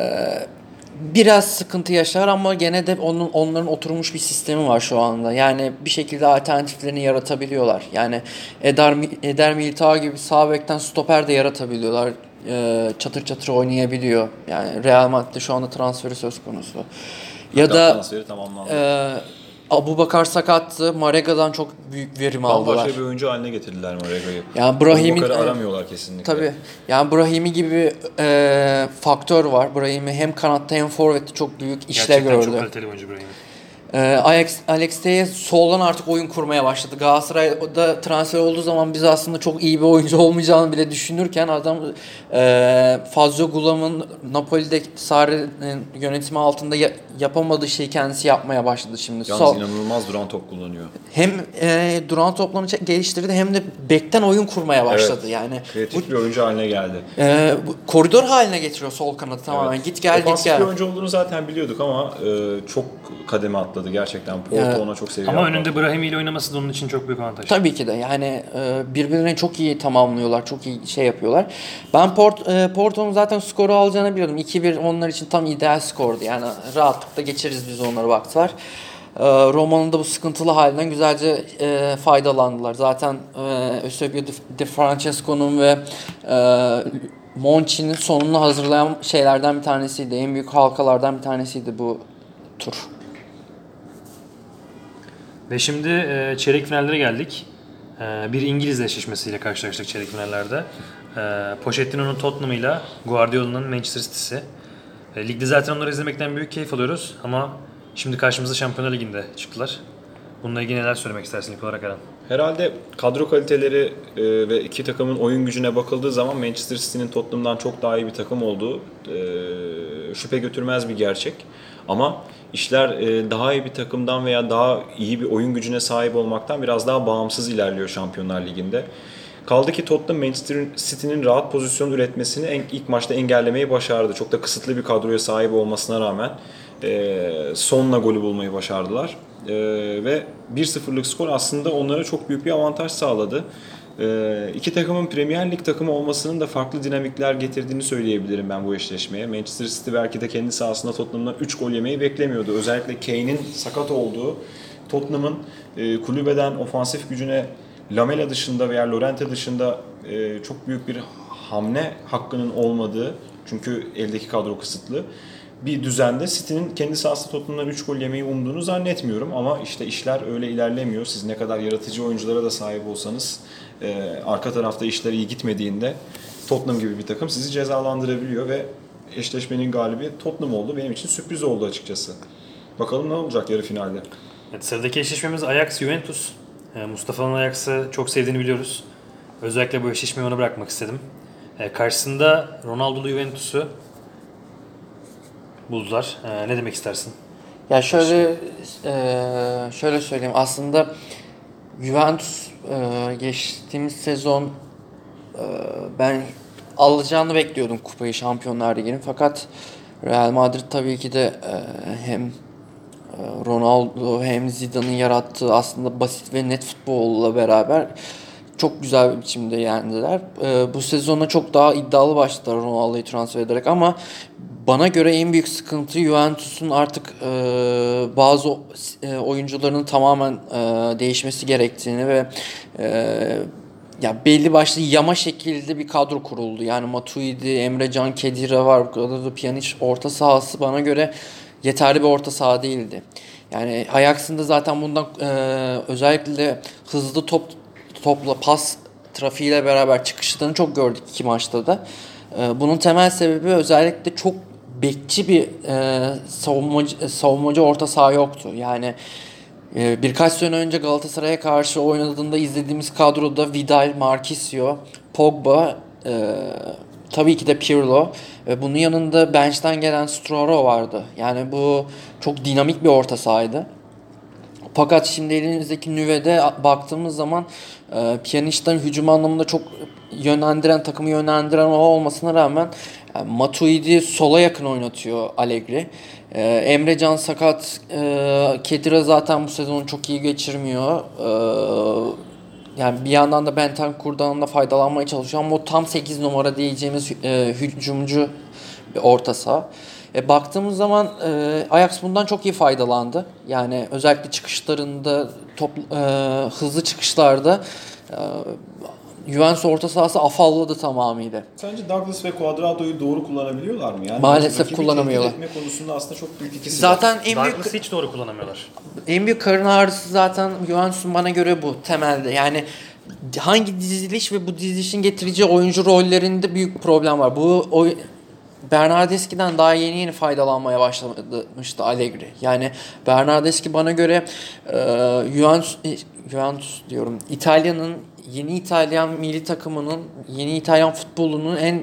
biraz sıkıntı yaşar ama gene de onun onların oturmuş bir sistemi var şu anda. Yani bir şekilde alternatiflerini yaratabiliyorlar. Yani Eder Eder Militao gibi sağ bekten stoper de yaratabiliyorlar. Ee, çatır çatır oynayabiliyor. Yani Real Madrid'de şu anda transferi söz konusu. Ya da transferi tamamlandı. e, Abu Bakar sakattı. Marega'dan çok büyük verim aldılar. Bambaşka bir oyuncu haline getirdiler Marega'yı. Yani Abubakar'ı aramıyorlar kesinlikle. Tabii. Yani Brahimi gibi e, faktör var. Brahimi hem kanatta hem forvette çok büyük işler Gerçekten gördü. çok kaliteli bir oyuncu Brahim. Ee, Alex, Alex Telles soldan artık oyun kurmaya başladı. Galatasaray'da transfer olduğu zaman biz aslında çok iyi bir oyuncu olmayacağını bile düşünürken adam e, Fazio Gulam'ın Napoli'de Sarri'nin yönetimi altında ya- yapamadığı şeyi kendisi yapmaya başladı şimdi. Yalnız Sol- inanılmaz duran top kullanıyor. hem e, duran toplarını geliştirdi hem de bekten oyun kurmaya başladı. Evet. Yani bu, Kreatif bir oyuncu haline geldi. e, bu koridor haline getiriyor sol kanadı tamamen. Evet. Git gel git Ofansif gel. bir oyuncu olduğunu zaten biliyorduk ama e, çok kademe atladı gerçekten. Porto Ya. ona çok seviyor. Ama önünde Brahim ile oynaması da onun için çok büyük avantaj. Tabii ki de yani e, birbirlerini çok iyi tamamlıyorlar, çok iyi şey yapıyorlar. Ben Port, e, Porto'nun zaten skoru alacağını biliyordum. 2-1 onlar için tam ideal skordu. Yani rahatlıkla geçeriz biz onları baktılar. Roma'nın da bu sıkıntılı halinden güzelce e, faydalandılar. Zaten e, Eusebio Di Francesco'nun ve e, Monchi'nin sonunu hazırlayan şeylerden bir tanesiydi. En büyük halkalardan bir tanesiydi bu tur. Ve şimdi e, çeyrek finallere geldik. E, bir İngiliz eşleşmesiyle karşılaştık çeyrek finallerde. E, Pochettino'nun Tottenham'ıyla Guardiola'nın Manchester City'si. E, ligde zaten onları izlemekten büyük keyif alıyoruz ama şimdi karşımıza Şampiyonlar Ligi'nde çıktılar. Bununla ilgili neler söylemek istersin ilk olarak Eren? Herhalde kadro kaliteleri e, ve iki takımın oyun gücüne bakıldığı zaman Manchester City'nin Tottenham'dan çok daha iyi bir takım olduğu e, şüphe götürmez bir gerçek. Ama işler e, daha iyi bir takımdan veya daha iyi bir oyun gücüne sahip olmaktan biraz daha bağımsız ilerliyor Şampiyonlar Ligi'nde. Kaldı ki Tottenham Manchester City'nin rahat pozisyon üretmesini ilk maçta engellemeyi başardı. Çok da kısıtlı bir kadroya sahip olmasına rağmen e, sonla golü bulmayı başardılar. E, ve 1-0'lık skor aslında onlara çok büyük bir avantaj sağladı. E, iki takımın Premier Lig takımı olmasının da farklı dinamikler getirdiğini söyleyebilirim ben bu eşleşmeye. Manchester City belki de kendi sahasında Tottenham'dan 3 gol yemeyi beklemiyordu. Özellikle Kane'in sakat olduğu Tottenham'ın e, kulübeden ofansif gücüne Lamela dışında veya Lorente dışında e, çok büyük bir hamle hakkının olmadığı çünkü eldeki kadro kısıtlı bir düzende City'nin kendi sahasında Tottenham'dan 3 gol yemeyi umduğunu zannetmiyorum ama işte işler öyle ilerlemiyor. Siz ne kadar yaratıcı oyunculara da sahip olsanız e, arka tarafta işler iyi gitmediğinde Tottenham gibi bir takım sizi cezalandırabiliyor ve eşleşmenin galibi Tottenham oldu. Benim için sürpriz oldu açıkçası. Bakalım ne olacak yarı finalde. Evet, sıradaki eşleşmemiz Ajax-Juventus. E, Mustafa'nın Ajax'ı çok sevdiğini biliyoruz. Özellikle bu eşleşmeyi ona bırakmak istedim. E, karşısında Ronaldo'lu Juventus'u buldular. E, ne demek istersin? Ya şöyle e, şöyle söyleyeyim aslında Juventus e, geçtiğimiz sezon e, ben alacağını bekliyordum kupayı Şampiyonlar Ligi'nin fakat Real Madrid tabii ki de e, hem e, Ronaldo hem Zidane'ın yarattığı aslında basit ve net futbolla beraber çok güzel bir biçimde yendiler. E, bu sezona çok daha iddialı başladılar Ronaldo'yu transfer ederek ama bana göre en büyük sıkıntı Juventus'un artık e, bazı e, oyuncularının tamamen e, değişmesi gerektiğini ve e, ya belli başlı yama şekilde bir kadro kuruldu. Yani Matuidi, Emre Can, Kedira var. Da Pjanic orta sahası bana göre yeterli bir orta saha değildi. Yani Ajax'ın da zaten bundan e, özellikle hızlı top topla pas trafiğiyle beraber çıkışlarını çok gördük iki maçta da. E, bunun temel sebebi özellikle çok bekçi bir e, savunmacı, savunmacı orta saha yoktu. Yani e, birkaç sene önce Galatasaray'a karşı oynadığında izlediğimiz kadroda Vidal, Marquisio, Pogba, e, tabii ki de Pirlo ve bunun yanında bench'ten gelen Stroro vardı. Yani bu çok dinamik bir orta sahaydı. Fakat şimdi elinizdeki nüvede baktığımız zaman e, Pjanic'ten hücum anlamında çok yönlendiren, takımı yönlendiren o olmasına rağmen Matuidi sola yakın oynatıyor Allegri. E, Emre Can sakat, e, Kedira zaten bu sezonu çok iyi geçirmiyor. E, yani bir yandan da Bentancur'dan da faydalanmaya çalışıyor ama o tam 8 numara diyeceğimiz e, hücumcu bir orta saha. E, baktığımız zaman e, Ajax bundan çok iyi faydalandı. Yani özellikle çıkışlarında, top, e, hızlı çıkışlarda e, Juventus orta sahası afalladı tamamıyla. Sence Douglas ve Cuadrado'yu doğru kullanabiliyorlar mı? Yani Maalesef kullanamıyorlar. etme konusunda aslında çok büyük ikisi var. Zaten en büyük hiç doğru kullanamıyorlar. en büyük karın ağrısı zaten Juventus'un bana göre bu temelde. Yani hangi diziliş ve bu dizilişin getireceği oyuncu rollerinde büyük problem var. Bu oy Bernardeschi'den daha yeni yeni faydalanmaya başlamıştı Allegri. Yani Bernardeschi bana göre e, Juventus, Juventus diyorum. İtalya'nın yeni İtalyan milli takımının yeni İtalyan futbolunun en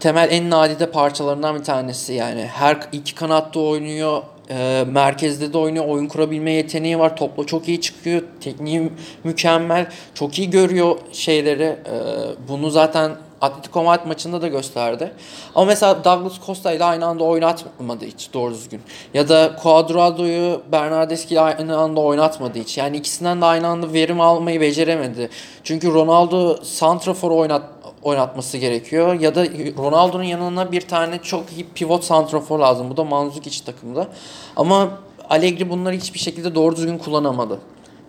temel en nadide parçalarından bir tanesi yani. Her iki kanatta oynuyor e, merkezde de oynuyor oyun kurabilme yeteneği var topla çok iyi çıkıyor tekniği mükemmel çok iyi görüyor şeyleri. E, bunu zaten Atletico Madrid maçında da gösterdi. Ama mesela Douglas Costa ile aynı anda oynatmadı hiç doğru düzgün. Ya da Cuadrado'yu Bernardeschi ile aynı anda oynatmadı hiç. Yani ikisinden de aynı anda verim almayı beceremedi. Çünkü Ronaldo santrafor oynat oynatması gerekiyor. Ya da Ronaldo'nun yanına bir tane çok iyi pivot santrafor lazım. Bu da Mandzukic takımda. Ama Allegri bunları hiçbir şekilde doğru düzgün kullanamadı.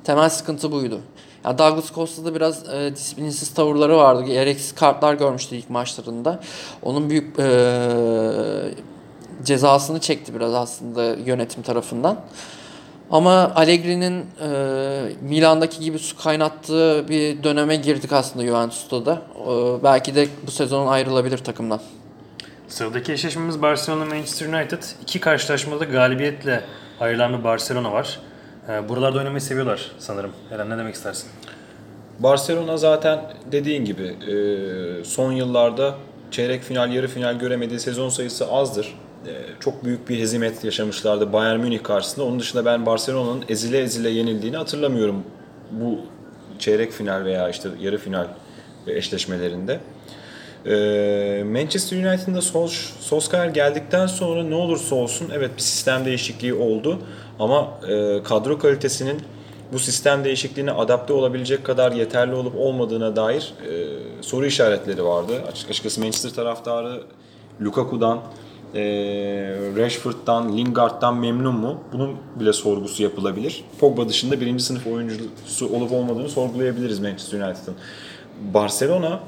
Temel sıkıntı buydu. Yani Douglas Costa'da biraz e, disiplinsiz tavırları vardı. Gereksiz kartlar görmüştü ilk maçlarında. Onun büyük e, cezasını çekti biraz aslında yönetim tarafından. Ama Allegri'nin e, Milan'daki gibi su kaynattığı bir döneme girdik aslında Juventus'ta da. E, belki de bu sezon ayrılabilir takımdan. Sıradaki eşleşmemiz Barcelona Manchester United. İki karşılaşmada galibiyetle ayrılan bir Barcelona var. Ee, buralarda oynamayı seviyorlar sanırım. Eren ne demek istersin? Barcelona zaten dediğin gibi e, son yıllarda çeyrek final, yarı final göremediği sezon sayısı azdır. E, Çok büyük bir hezimet yaşamışlardı Bayern Münih karşısında. Onun dışında ben Barcelona'nın ezile ezile yenildiğini hatırlamıyorum bu çeyrek final veya işte yarı final eşleşmelerinde. E, Manchester United'da Sol- Solskjaer geldikten sonra ne olursa olsun evet bir sistem değişikliği oldu ama e, kadro kalitesinin bu sistem değişikliğine adapte olabilecek kadar yeterli olup olmadığına dair e, soru işaretleri vardı. Açık açıkçası Manchester taraftarı Lukaku'dan, e, Rashford'dan, Lingard'dan memnun mu? Bunun bile sorgusu yapılabilir. Pogba dışında birinci sınıf oyuncusu olup olmadığını sorgulayabiliriz Manchester United'ın. Barcelona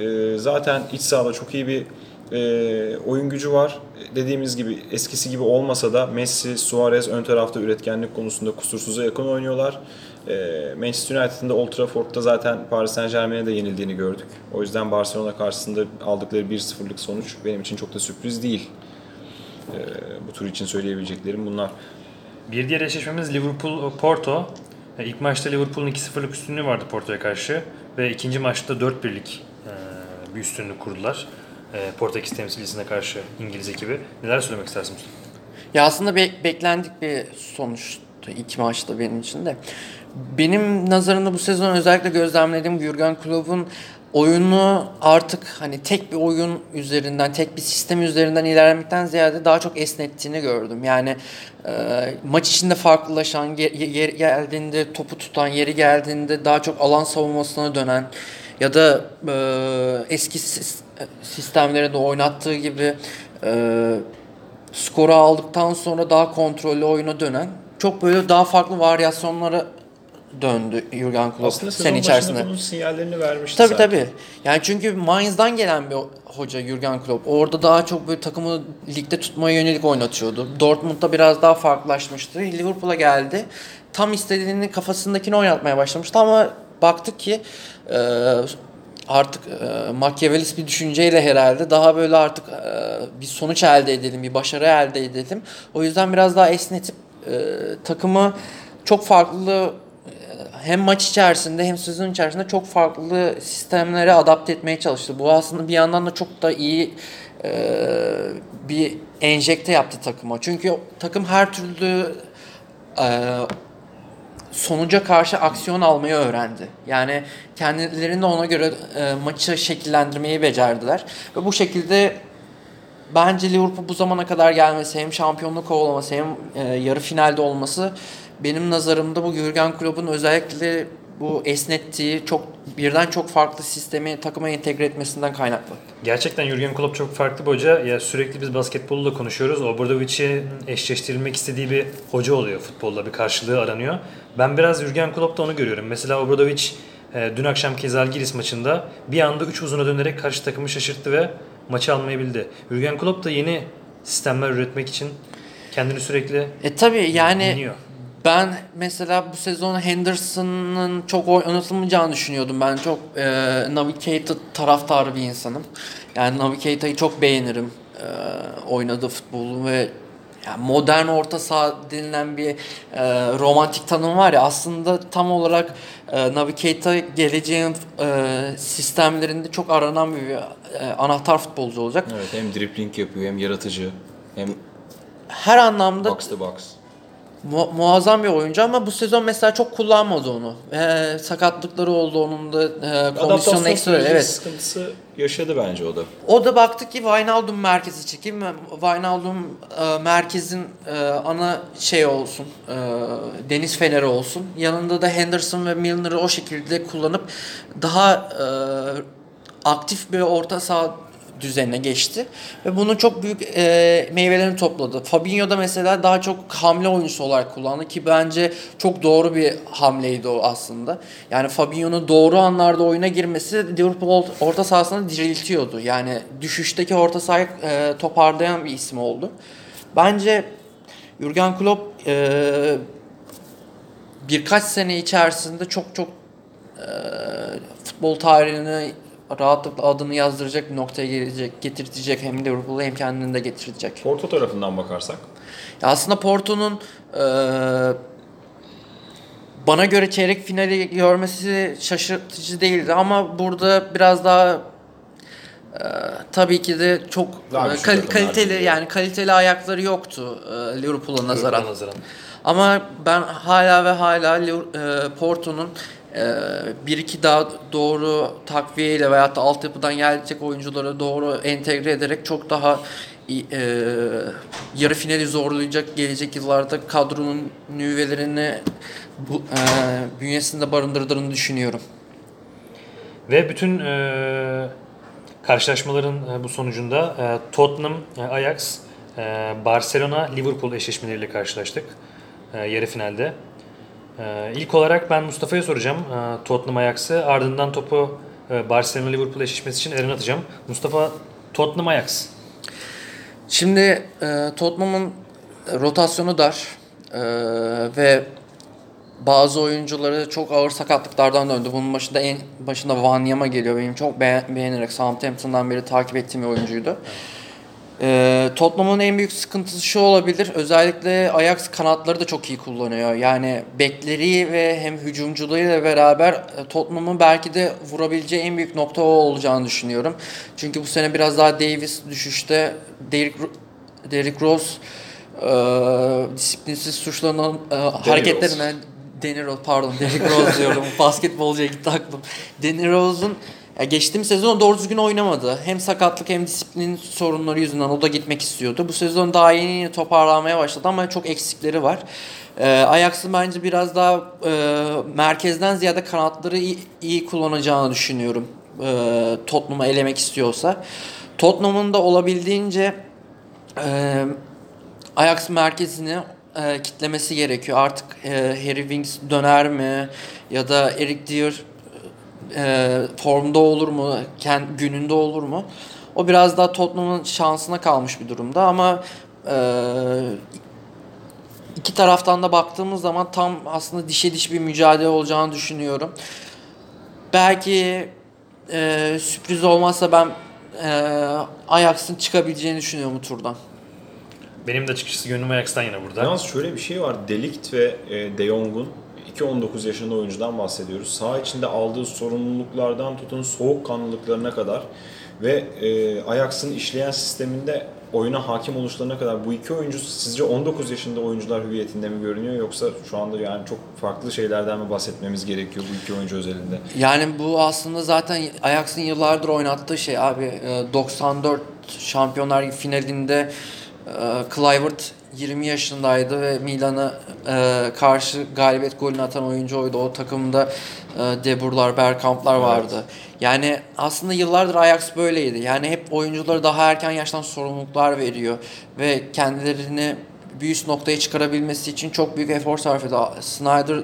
e, zaten iç sahada çok iyi bir e, oyun gücü var. Dediğimiz gibi eskisi gibi olmasa da Messi, Suarez ön tarafta üretkenlik konusunda kusursuza yakın oynuyorlar. E, Manchester United'ın da Old Trafford'da zaten Paris Saint Germain'e de yenildiğini gördük. O yüzden Barcelona karşısında aldıkları 1-0'lık sonuç benim için çok da sürpriz değil. E, bu tur için söyleyebileceklerim bunlar. Bir diğer eşleşmemiz Liverpool-Porto. İlk maçta Liverpool'un 2-0'lık üstünlüğü vardı Porto'ya karşı. Ve ikinci maçta 4-1'lik e, bir üstünlük kurdular. E, Portekiz temsilcisine karşı İngiliz ekibi. Neler söylemek istersin Mustafa? Ya aslında be- beklendik bir sonuçtu iki maçta benim için de. Benim nazarımda bu sezon özellikle gözlemlediğim Jurgen Klopp'un oyunu artık hani tek bir oyun üzerinden, tek bir sistem üzerinden ilerlemekten ziyade daha çok esnettiğini gördüm. Yani e, maç içinde farklılaşan, yer, yer geldiğinde topu tutan, yeri geldiğinde daha çok alan savunmasına dönen ya da e, eski sis- sistemlere de oynattığı gibi e, skoru aldıktan sonra daha kontrollü oyuna dönen çok böyle daha farklı varyasyonlara döndü Jurgen Klopp Aslında sene içerisinde. bunun sinyallerini vermişti Tabii zaten. tabii. Yani çünkü Mainz'dan gelen bir hoca Jurgen Klopp. Orada daha çok böyle takımı ligde tutmaya yönelik oynatıyordu. Dortmund'da biraz daha farklılaşmıştı. Liverpool'a geldi. Tam istediğini kafasındakini oynatmaya başlamıştı ama baktık ki e, artık e, Machiavellist bir düşünceyle herhalde daha böyle artık e, bir sonuç elde edelim, bir başarı elde edelim. O yüzden biraz daha esnetip e, takımı çok farklı hem maç içerisinde hem sezon içerisinde çok farklı sistemlere adapte etmeye çalıştı. Bu aslında bir yandan da çok da iyi e, bir enjekte yaptı takıma. Çünkü takım her türlü e, sonuca karşı aksiyon almayı öğrendi. Yani kendilerini ona göre e, maçı şekillendirmeyi becerdiler. Ve bu şekilde bence Liverpool bu zamana kadar gelmesi hem şampiyonluk kovalaması hem e, yarı finalde olması benim nazarımda bu Jurgen Klopp'un özellikle bu esnettiği çok birden çok farklı sistemi takıma entegre etmesinden kaynaklı. Gerçekten Jurgen Klopp çok farklı bir hoca. Ya sürekli biz basketbolu da konuşuyoruz. Obradovic'in eşleştirilmek istediği bir hoca oluyor futbolda. Bir karşılığı aranıyor. Ben biraz Jurgen Klopp'ta onu görüyorum. Mesela Obradovic e, dün akşamki Zalgiris maçında bir anda 3 uzuna dönerek karşı takımı şaşırttı ve maçı almayı bildi. Jurgen Klopp da yeni sistemler üretmek için kendini sürekli E tabi yani deniyor. Ben mesela bu sezon Henderson'ın çok oynatılmayacağını düşünüyordum. Ben çok e, Navigator taraftarı bir insanım. Yani Navigator'ı çok beğenirim. E, oynadığı futbolu ve yani modern orta saha denilen bir e, romantik tanım var ya aslında tam olarak e, Navigator geleceğin e, sistemlerinde çok aranan bir e, anahtar futbolcu olacak. Evet hem dribbling yapıyor hem yaratıcı hem Her anlamda box to box. Mu- muazzam bir oyuncu ama bu sezon mesela çok kullanmadı onu. Ee, sakatlıkları oldu onun da e, kondisyonun ekstra. Evet. sıkıntısı yaşadı bence o da. O da baktık ki Wijnaldum merkezi çekeyim. Wijnaldum e, merkezin e, ana şey olsun. E, deniz feneri olsun. Yanında da Henderson ve Milner'ı o şekilde kullanıp daha e, aktif bir orta saha düzenine geçti. Ve bunun çok büyük e, meyvelerini topladı. Fabinho da mesela daha çok hamle oyuncusu olarak kullandı ki bence çok doğru bir hamleydi o aslında. Yani Fabinho'nun doğru anlarda oyuna girmesi Liverpool orta sahasını diriltiyordu. Yani düşüşteki orta sahayı e, toparlayan bir isim oldu. Bence Jurgen Klopp e, birkaç sene içerisinde çok çok e, futbol tarihine rahatlıkla adını yazdıracak bir noktaya gelecek, getirtecek hem Liverpool'u hem kendini de getirecek. Porto tarafından bakarsak. Ya aslında Porto'nun e, bana göre çeyrek finali görmesi şaşırtıcı değildi ama burada biraz daha e, tabii ki de çok e, kal- kaliteli gibi. yani kaliteli ayakları yoktu e, Liverpool'a nazaran. Liverpool'a nazaran. Ama ben hala ve hala e, Porto'nun bir iki daha doğru takviyeyle veyahut da altyapıdan gelecek oyuncuları doğru entegre ederek çok daha e, yarı finali zorlayacak gelecek yıllarda kadronun nüvelerini bu, e, bünyesinde barındırdığını düşünüyorum. Ve bütün e, karşılaşmaların e, bu sonucunda e, Tottenham, e, Ajax, e, Barcelona, Liverpool eşleşmeleriyle karşılaştık e, yarı finalde. E, ilk olarak ben Mustafa'ya soracağım e, Tottenham Ajax'ı. Ardından topu e, Barcelona Liverpool eşleşmesi için Eren'e atacağım. Mustafa Tottenham Ajax. Şimdi e, Tottenham'ın rotasyonu dar ve bazı oyuncuları çok ağır sakatlıklardan döndü. Bunun başında en başında Wanyama geliyor. Benim çok beğen- beğenerek Southampton'dan beri takip ettiğim bir oyuncuydu. E, Tottenham'ın en büyük sıkıntısı şu olabilir. Özellikle Ajax kanatları da çok iyi kullanıyor. Yani bekleri ve hem hücumcularıyla beraber e, Tottenham'ın belki de vurabileceği en büyük nokta o olacağını düşünüyorum. Çünkü bu sene biraz daha Davis düşüşte. Derrick, Derrick Rose e, disiplinsiz suçlanan e, hareketlerine Danny Rose pardon Derrick Rose diyorum basketbolcuya gitti aklım. Danny Rose'un ya geçtiğim sezon doğru düzgün oynamadı. Hem sakatlık hem disiplin sorunları yüzünden o da gitmek istiyordu. Bu sezon daha yeni yeni toparlanmaya başladı ama çok eksikleri var. Ee, Ajax'ın bence biraz daha e, merkezden ziyade kanatları iyi, iyi kullanacağını düşünüyorum. E, Tottenham'ı elemek istiyorsa. Tottenham'ın da olabildiğince e, Ajax merkezini e, kitlemesi gerekiyor. Artık e, Harry Winks döner mi ya da Eric Dier e, formda olur mu, kend, gününde olur mu? O biraz daha Tottenham'ın şansına kalmış bir durumda ama e, iki taraftan da baktığımız zaman tam aslında dişe diş bir mücadele olacağını düşünüyorum. Belki e, sürpriz olmazsa ben e, Ajax'ın çıkabileceğini düşünüyorum bu turdan. Benim de açıkçası gönlüm Ajax'tan yana burada. Yalnız şöyle bir şey var. Delikt ve e, De Jong'un 2-19 yaşında oyuncudan bahsediyoruz. Saha içinde aldığı sorumluluklardan tutun soğukkanlılıklarına kadar ve e, Ajax'ın işleyen sisteminde oyuna hakim oluşlarına kadar bu iki oyuncu sizce 19 yaşında oyuncular hüviyetinde mi görünüyor yoksa şu anda yani çok farklı şeylerden mi bahsetmemiz gerekiyor bu iki oyuncu özelinde? Yani bu aslında zaten Ajax'ın yıllardır oynattığı şey abi. E, 94 Şampiyonlar Ligi finalinde e, Kluivert 20 yaşındaydı ve Milan'a e, karşı galibiyet golünü atan oyuncu oydu. O takımda e, De Boer'lar, Bergkamp'lar vardı. Yani aslında yıllardır Ajax böyleydi. Yani hep oyuncuları daha erken yaştan sorumluluklar veriyor ve kendilerini bir üst noktaya çıkarabilmesi için çok büyük efor sarf ediyor. Snyder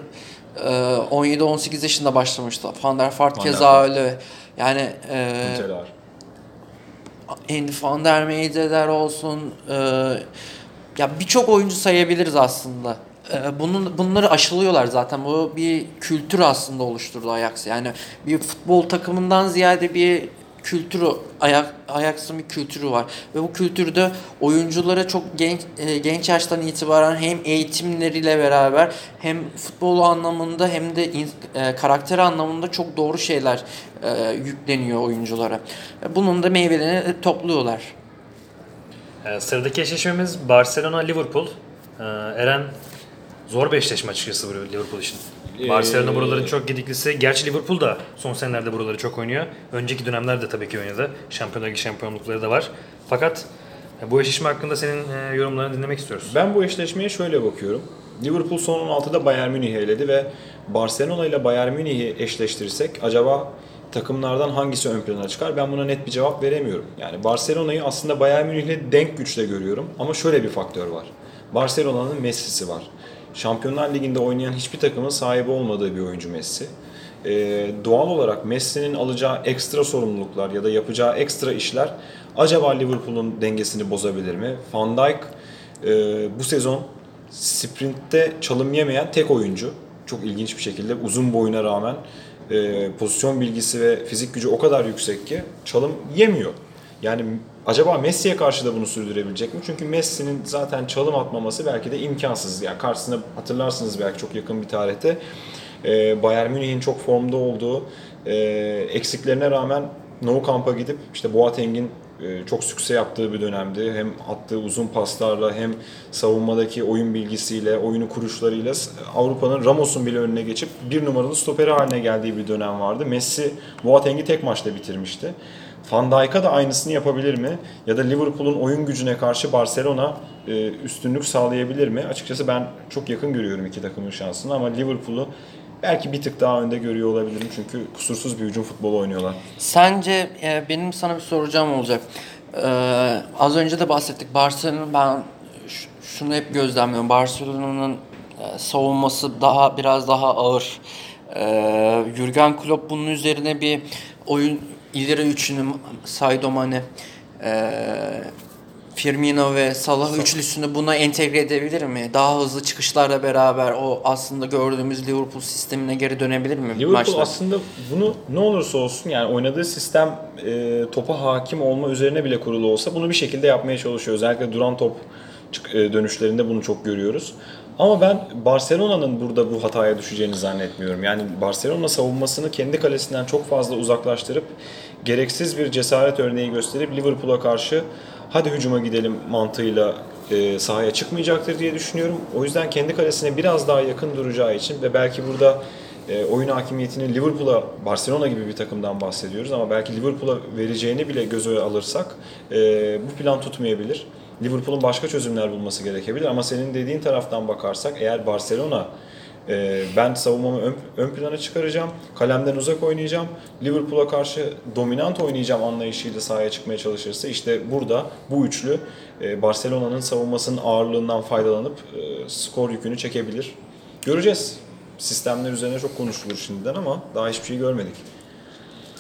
e, 17-18 yaşında başlamıştı. Van der Vaart keza öyle. Yani e, Mütelar. Andy van der Meydeler olsun e, ya birçok oyuncu sayabiliriz aslında. E, bunun bunları aşılıyorlar zaten. Bu bir kültür aslında oluşturdu Ajax. Yani bir futbol takımından ziyade bir kültürü Ajax, Ajax'ın bir kültürü var ve bu kültürde oyunculara çok genç e, genç yaştan itibaren hem eğitimleriyle beraber hem futbol anlamında hem de in, e, karakter anlamında çok doğru şeyler e, yükleniyor oyunculara. Bunun da meyvelerini topluyorlar. Ee, sıradaki eşleşmemiz Barcelona-Liverpool. Ee, Eren zor bir eşleşme açıkçası Liverpool için. Ee, Barcelona buraların çok gidiklisi. Gerçi Liverpool da son senelerde buraları çok oynuyor. Önceki dönemlerde tabii ki oynadı. Şampiyonlar Ligi şampiyonlukları da var. Fakat e, bu eşleşme hakkında senin e, yorumlarını dinlemek istiyoruz. Ben bu eşleşmeye şöyle bakıyorum. Liverpool son 16'da Bayern Münih'i eledi ve Barcelona ile Bayern Münih'i eşleştirirsek acaba takımlardan hangisi ön plana çıkar? Ben buna net bir cevap veremiyorum. Yani Barcelona'yı aslında Bayern Münih'le denk güçle görüyorum ama şöyle bir faktör var. Barcelona'nın Messi'si var. Şampiyonlar Ligi'nde oynayan hiçbir takımın sahibi olmadığı bir oyuncu Messi. Ee, doğal olarak Messi'nin alacağı ekstra sorumluluklar ya da yapacağı ekstra işler acaba Liverpool'un dengesini bozabilir mi? Van Dijk e, bu sezon sprintte çalım yemeyen tek oyuncu. Çok ilginç bir şekilde uzun boyuna rağmen e, pozisyon bilgisi ve fizik gücü o kadar yüksek ki çalım yemiyor. Yani acaba Messi'ye karşı da bunu sürdürebilecek mi? Çünkü Messi'nin zaten çalım atmaması belki de imkansız. Yani karşısında hatırlarsınız belki çok yakın bir tarihte e, Bayern Münih'in çok formda olduğu e, eksiklerine rağmen Nou Camp'a gidip işte Boateng'in çok sükse yaptığı bir dönemdi. Hem attığı uzun paslarla hem savunmadaki oyun bilgisiyle, oyunu kuruşlarıyla Avrupa'nın Ramos'un bile önüne geçip bir numaralı stoperi haline geldiği bir dönem vardı. Messi Boateng'i tek maçta bitirmişti. Van Dijk'a da aynısını yapabilir mi? Ya da Liverpool'un oyun gücüne karşı Barcelona e, üstünlük sağlayabilir mi? Açıkçası ben çok yakın görüyorum iki takımın şansını ama Liverpool'u belki bir tık daha önde görüyor olabilirim çünkü kusursuz bir hücum futbolu oynuyorlar. Sence e, benim sana bir soracağım olacak. Ee, az önce de bahsettik. Barcelona ben şunu hep gözlemliyorum. Barcelona'nın e, savunması daha biraz daha ağır. Ee, Jurgen Klopp bunun üzerine bir oyun ileri üçünü Sadio Mane, e, Firmino ve Salah üçlüsünü buna entegre edebilir mi? Daha hızlı çıkışlarla beraber o aslında gördüğümüz Liverpool sistemine geri dönebilir mi Liverpool maçta? aslında bunu ne olursa olsun yani oynadığı sistem e, topa hakim olma üzerine bile kurulu olsa bunu bir şekilde yapmaya çalışıyor. Özellikle duran top e, dönüşlerinde bunu çok görüyoruz. Ama ben Barcelona'nın burada bu hataya düşeceğini zannetmiyorum. Yani Barcelona savunmasını kendi kalesinden çok fazla uzaklaştırıp gereksiz bir cesaret örneği gösterip Liverpool'a karşı hadi hücuma gidelim mantığıyla e, sahaya çıkmayacaktır diye düşünüyorum. O yüzden kendi kalesine biraz daha yakın duracağı için ve belki burada e, oyun hakimiyetini Liverpool'a, Barcelona gibi bir takımdan bahsediyoruz ama belki Liverpool'a vereceğini bile göze alırsak e, bu plan tutmayabilir. Liverpool'un başka çözümler bulması gerekebilir ama senin dediğin taraftan bakarsak eğer Barcelona e, ben savunmamı ön, ön plana çıkaracağım, kalemden uzak oynayacağım, Liverpool'a karşı dominant oynayacağım anlayışıyla sahaya çıkmaya çalışırsa işte burada bu üçlü e, Barcelona'nın savunmasının ağırlığından faydalanıp e, skor yükünü çekebilir. Göreceğiz. Sistemler üzerine çok konuşulur şimdiden ama daha hiçbir şey görmedik.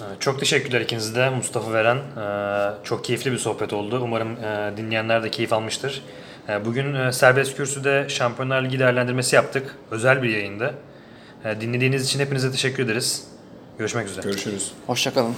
Ee, Çok teşekkürler ikinize de Mustafa Veren. Ee, Çok keyifli bir sohbet oldu. Umarım e, dinleyenler de keyif almıştır. Ee, Bugün e, Serbest Kürsü'de Şampiyonlar Ligi değerlendirmesi yaptık. Özel bir yayında. Ee, Dinlediğiniz için hepinize teşekkür ederiz. Görüşmek üzere. Görüşürüz. Hoşçakalın.